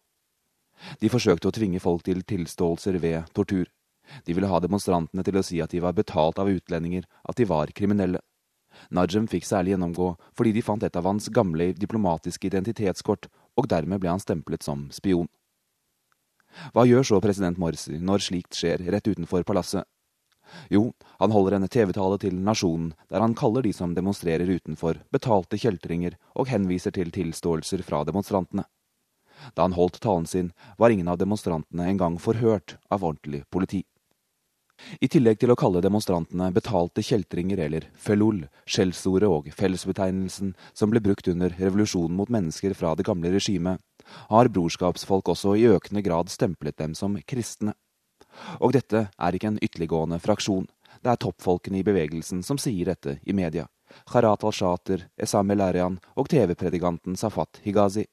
De forsøkte å tvinge folk til tilståelser ved tortur. De ville ha demonstrantene til å si at de var betalt av utlendinger, at de var kriminelle. Najem fikk særlig gjennomgå fordi de fant et av hans gamle diplomatiske identitetskort, og dermed ble han stemplet som spion. Hva gjør så president Morsi når slikt skjer rett utenfor palasset? Jo, han holder en TV-tale til nasjonen der han kaller de som demonstrerer utenfor, betalte kjeltringer og henviser til tilståelser fra demonstrantene. Da han holdt talen sin, var ingen av demonstrantene engang forhørt av ordentlig politi. I tillegg til å kalle demonstrantene betalte kjeltringer eller felul, skjellsordet og fellesbetegnelsen som ble brukt under revolusjonen mot mennesker fra det gamle regimet, har brorskapsfolk også i økende grad stemplet dem som kristne. Og dette er ikke en ytterliggående fraksjon, det er toppfolkene i bevegelsen som sier dette i media. Kharat al-Shater, Esam el-Arian og TV-predikanten Safat Higazi.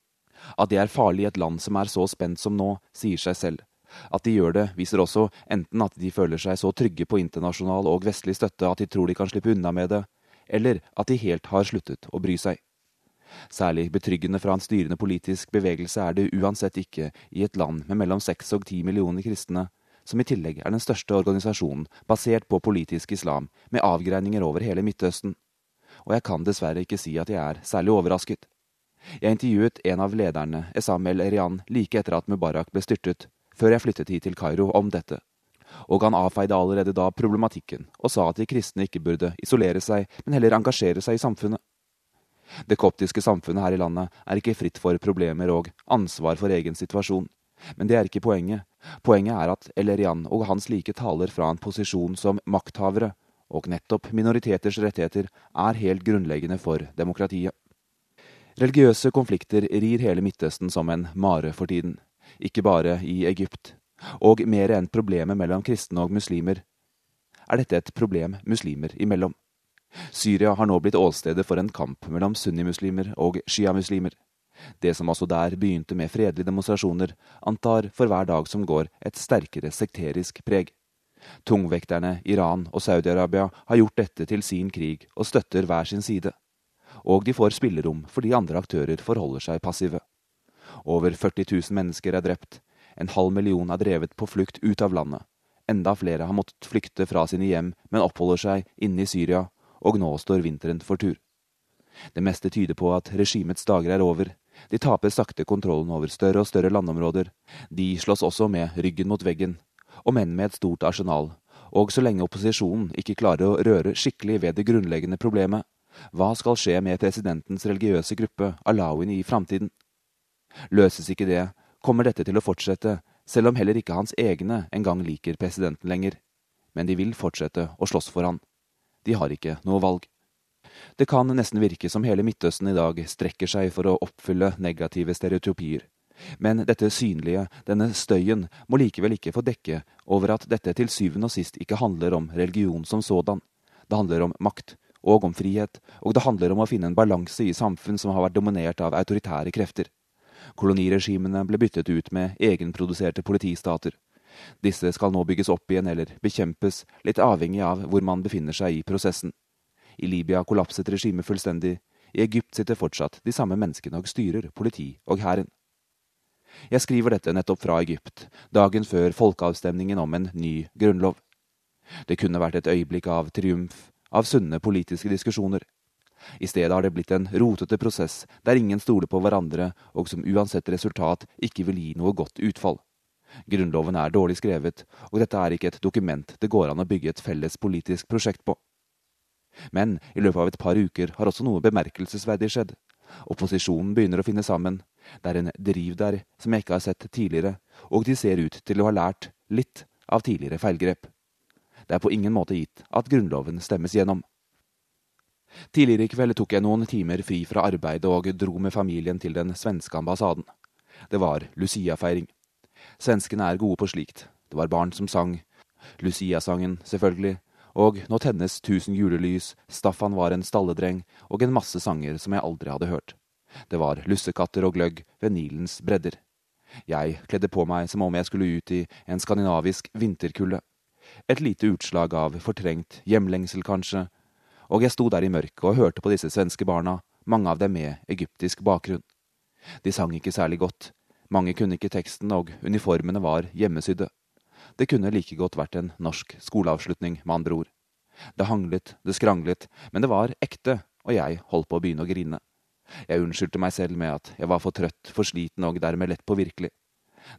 At det er farlig i et land som er så spent som nå, sier seg selv. At de gjør det, viser også enten at de føler seg så trygge på internasjonal og vestlig støtte at de tror de kan slippe unna med det, eller at de helt har sluttet å bry seg. Særlig betryggende fra en styrende politisk bevegelse er det uansett ikke i et land med mellom seks og ti millioner kristne, som i tillegg er den største organisasjonen basert på politisk islam, med avgreininger over hele Midtøsten. Og jeg kan dessverre ikke si at jeg er særlig overrasket. Jeg intervjuet en av lederne, Esam El Erian, like etter at Mubarak ble styrtet, før jeg flyttet hit til Kairo om dette. Og han avfeide allerede da problematikken, og sa at de kristne ikke burde isolere seg, men heller engasjere seg i samfunnet. Det koptiske samfunnet her i landet er ikke fritt for problemer og ansvar for egen situasjon. Men det er ikke poenget. Poenget er at Elerian og hans like taler fra en posisjon som makthavere, og nettopp minoriteters rettigheter er helt grunnleggende for demokratiet. Religiøse konflikter rir hele Midtøsten som en mare for tiden ikke bare i Egypt. Og mer enn problemet mellom kristne og muslimer er dette et problem muslimer imellom. Syria har nå blitt åstedet for en kamp mellom sunnimuslimer og sjiamuslimer. Det som også der begynte med fredelige demonstrasjoner, antar for hver dag som går et sterkere sekterisk preg. Tungvekterne Iran og Saudi-Arabia har gjort dette til sin krig og støtter hver sin side. Og de får spillerom fordi andre aktører forholder seg passive. Over 40 000 mennesker er drept. En halv million er drevet på flukt ut av landet. Enda flere har måttet flykte fra sine hjem, men oppholder seg inne i Syria, og nå står vinteren for tur. Det meste tyder på at regimets dager er over. De taper sakte kontrollen over større og større landområder. De slåss også med ryggen mot veggen, og menn med et stort arsenal. Og så lenge opposisjonen ikke klarer å røre skikkelig ved det grunnleggende problemet, hva skal skje med presidentens religiøse gruppe, alawiene, i framtiden? Løses ikke det, kommer dette til å fortsette, selv om heller ikke hans egne engang liker presidenten lenger. Men de vil fortsette å slåss for han. De har ikke noe valg. Det kan nesten virke som hele Midtøsten i dag strekker seg for å oppfylle negative stereotypier. Men dette synlige, denne støyen, må likevel ikke få dekke over at dette til syvende og sist ikke handler om religion som sådan. Det handler om makt og om frihet, og det handler om å finne en balanse i samfunn som har vært dominert av autoritære krefter. Koloniregimene ble byttet ut med egenproduserte politistater. Disse skal nå bygges opp igjen eller bekjempes, litt avhengig av hvor man befinner seg i prosessen. I Libya kollapset regimet fullstendig. I Egypt sitter fortsatt de samme menneskene og styrer politi og hæren. Jeg skriver dette nettopp fra Egypt, dagen før folkeavstemningen om en ny grunnlov. Det kunne vært et øyeblikk av triumf, av sunne politiske diskusjoner. I stedet har det blitt en rotete prosess der ingen stoler på hverandre, og som uansett resultat ikke vil gi noe godt utfall. Grunnloven er dårlig skrevet, og dette er ikke et dokument det går an å bygge et felles politisk prosjekt på. Men i løpet av et par uker har også noe bemerkelsesverdig skjedd. Opposisjonen begynner å finne sammen. Det er en driv der som jeg ikke har sett tidligere, og de ser ut til å ha lært litt av tidligere feilgrep. Det er på ingen måte gitt at Grunnloven stemmes gjennom. Tidligere i kveld tok jeg noen timer fri fra arbeidet og dro med familien til den svenske ambassaden. Det var Lucia-feiring. Svenskene er gode på slikt. Det var barn som sang. Lucia-sangen, selvfølgelig. Og nå tennes tusen julelys, Staffan var en stalledreng, og en masse sanger som jeg aldri hadde hørt. Det var lussekatter og gløgg ved Nilens bredder. Jeg kledde på meg som om jeg skulle ut i en skandinavisk vinterkulde. Et lite utslag av fortrengt hjemlengsel, kanskje, og jeg sto der i mørket og hørte på disse svenske barna, mange av dem med egyptisk bakgrunn. De sang ikke særlig godt, mange kunne ikke teksten, og uniformene var hjemmesydde. Det kunne like godt vært en norsk skoleavslutning, med andre ord. Det hanglet, det skranglet, men det var ekte, og jeg holdt på å begynne å grine. Jeg unnskyldte meg selv med at jeg var for trøtt, for sliten og dermed lett påvirkelig.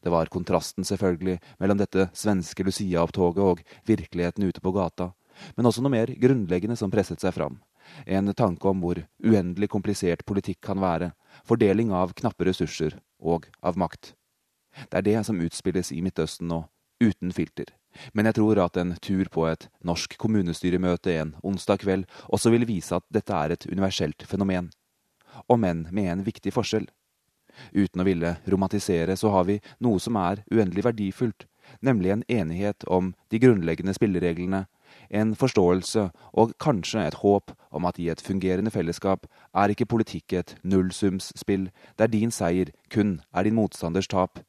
Det var kontrasten, selvfølgelig, mellom dette svenske Lucia-opptoget og virkeligheten ute på gata, men også noe mer grunnleggende som presset seg fram. En tanke om hvor uendelig komplisert politikk kan være, fordeling av knappe ressurser og av makt. Det er det som utspilles i Midtøsten nå, uten filter. Men jeg tror at en tur på et norsk kommunestyremøte en onsdag kveld også vil vise at dette er et universelt fenomen om enn med en viktig forskjell. Uten å ville romantisere, så har vi noe som er uendelig verdifullt, nemlig en enighet om de grunnleggende spillereglene, en forståelse og kanskje et håp om at i et fungerende fellesskap er ikke politikk et nullsumsspill der din seier kun er din motstanders tap,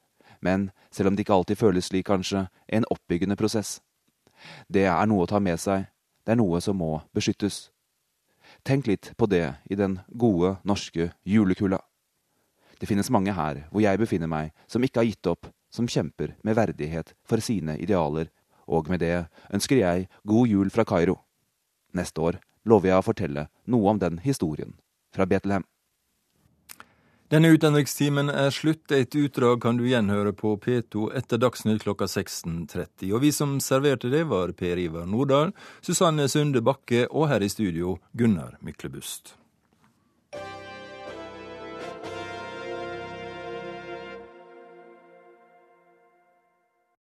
men, selv om det ikke alltid føles slik, kanskje, en oppbyggende prosess. Det er noe å ta med seg, det er noe som må beskyttes. Tenk litt på det i den gode, norske julekulda. Det finnes mange her hvor jeg befinner meg, som ikke har gitt opp, som kjemper med verdighet for sine idealer, og med det ønsker jeg god jul fra Kairo. Neste år lover jeg å fortelle noe om den historien fra Betlehem. Denne utenrikstimen er slutt. Et utdrag kan du gjenhøre på P2 etter Dagsnytt klokka 16.30. Og vi som serverte det, var Per Ivar Nordahl, Susanne Sunde Bakke og her i studio Gunnar Myklebust.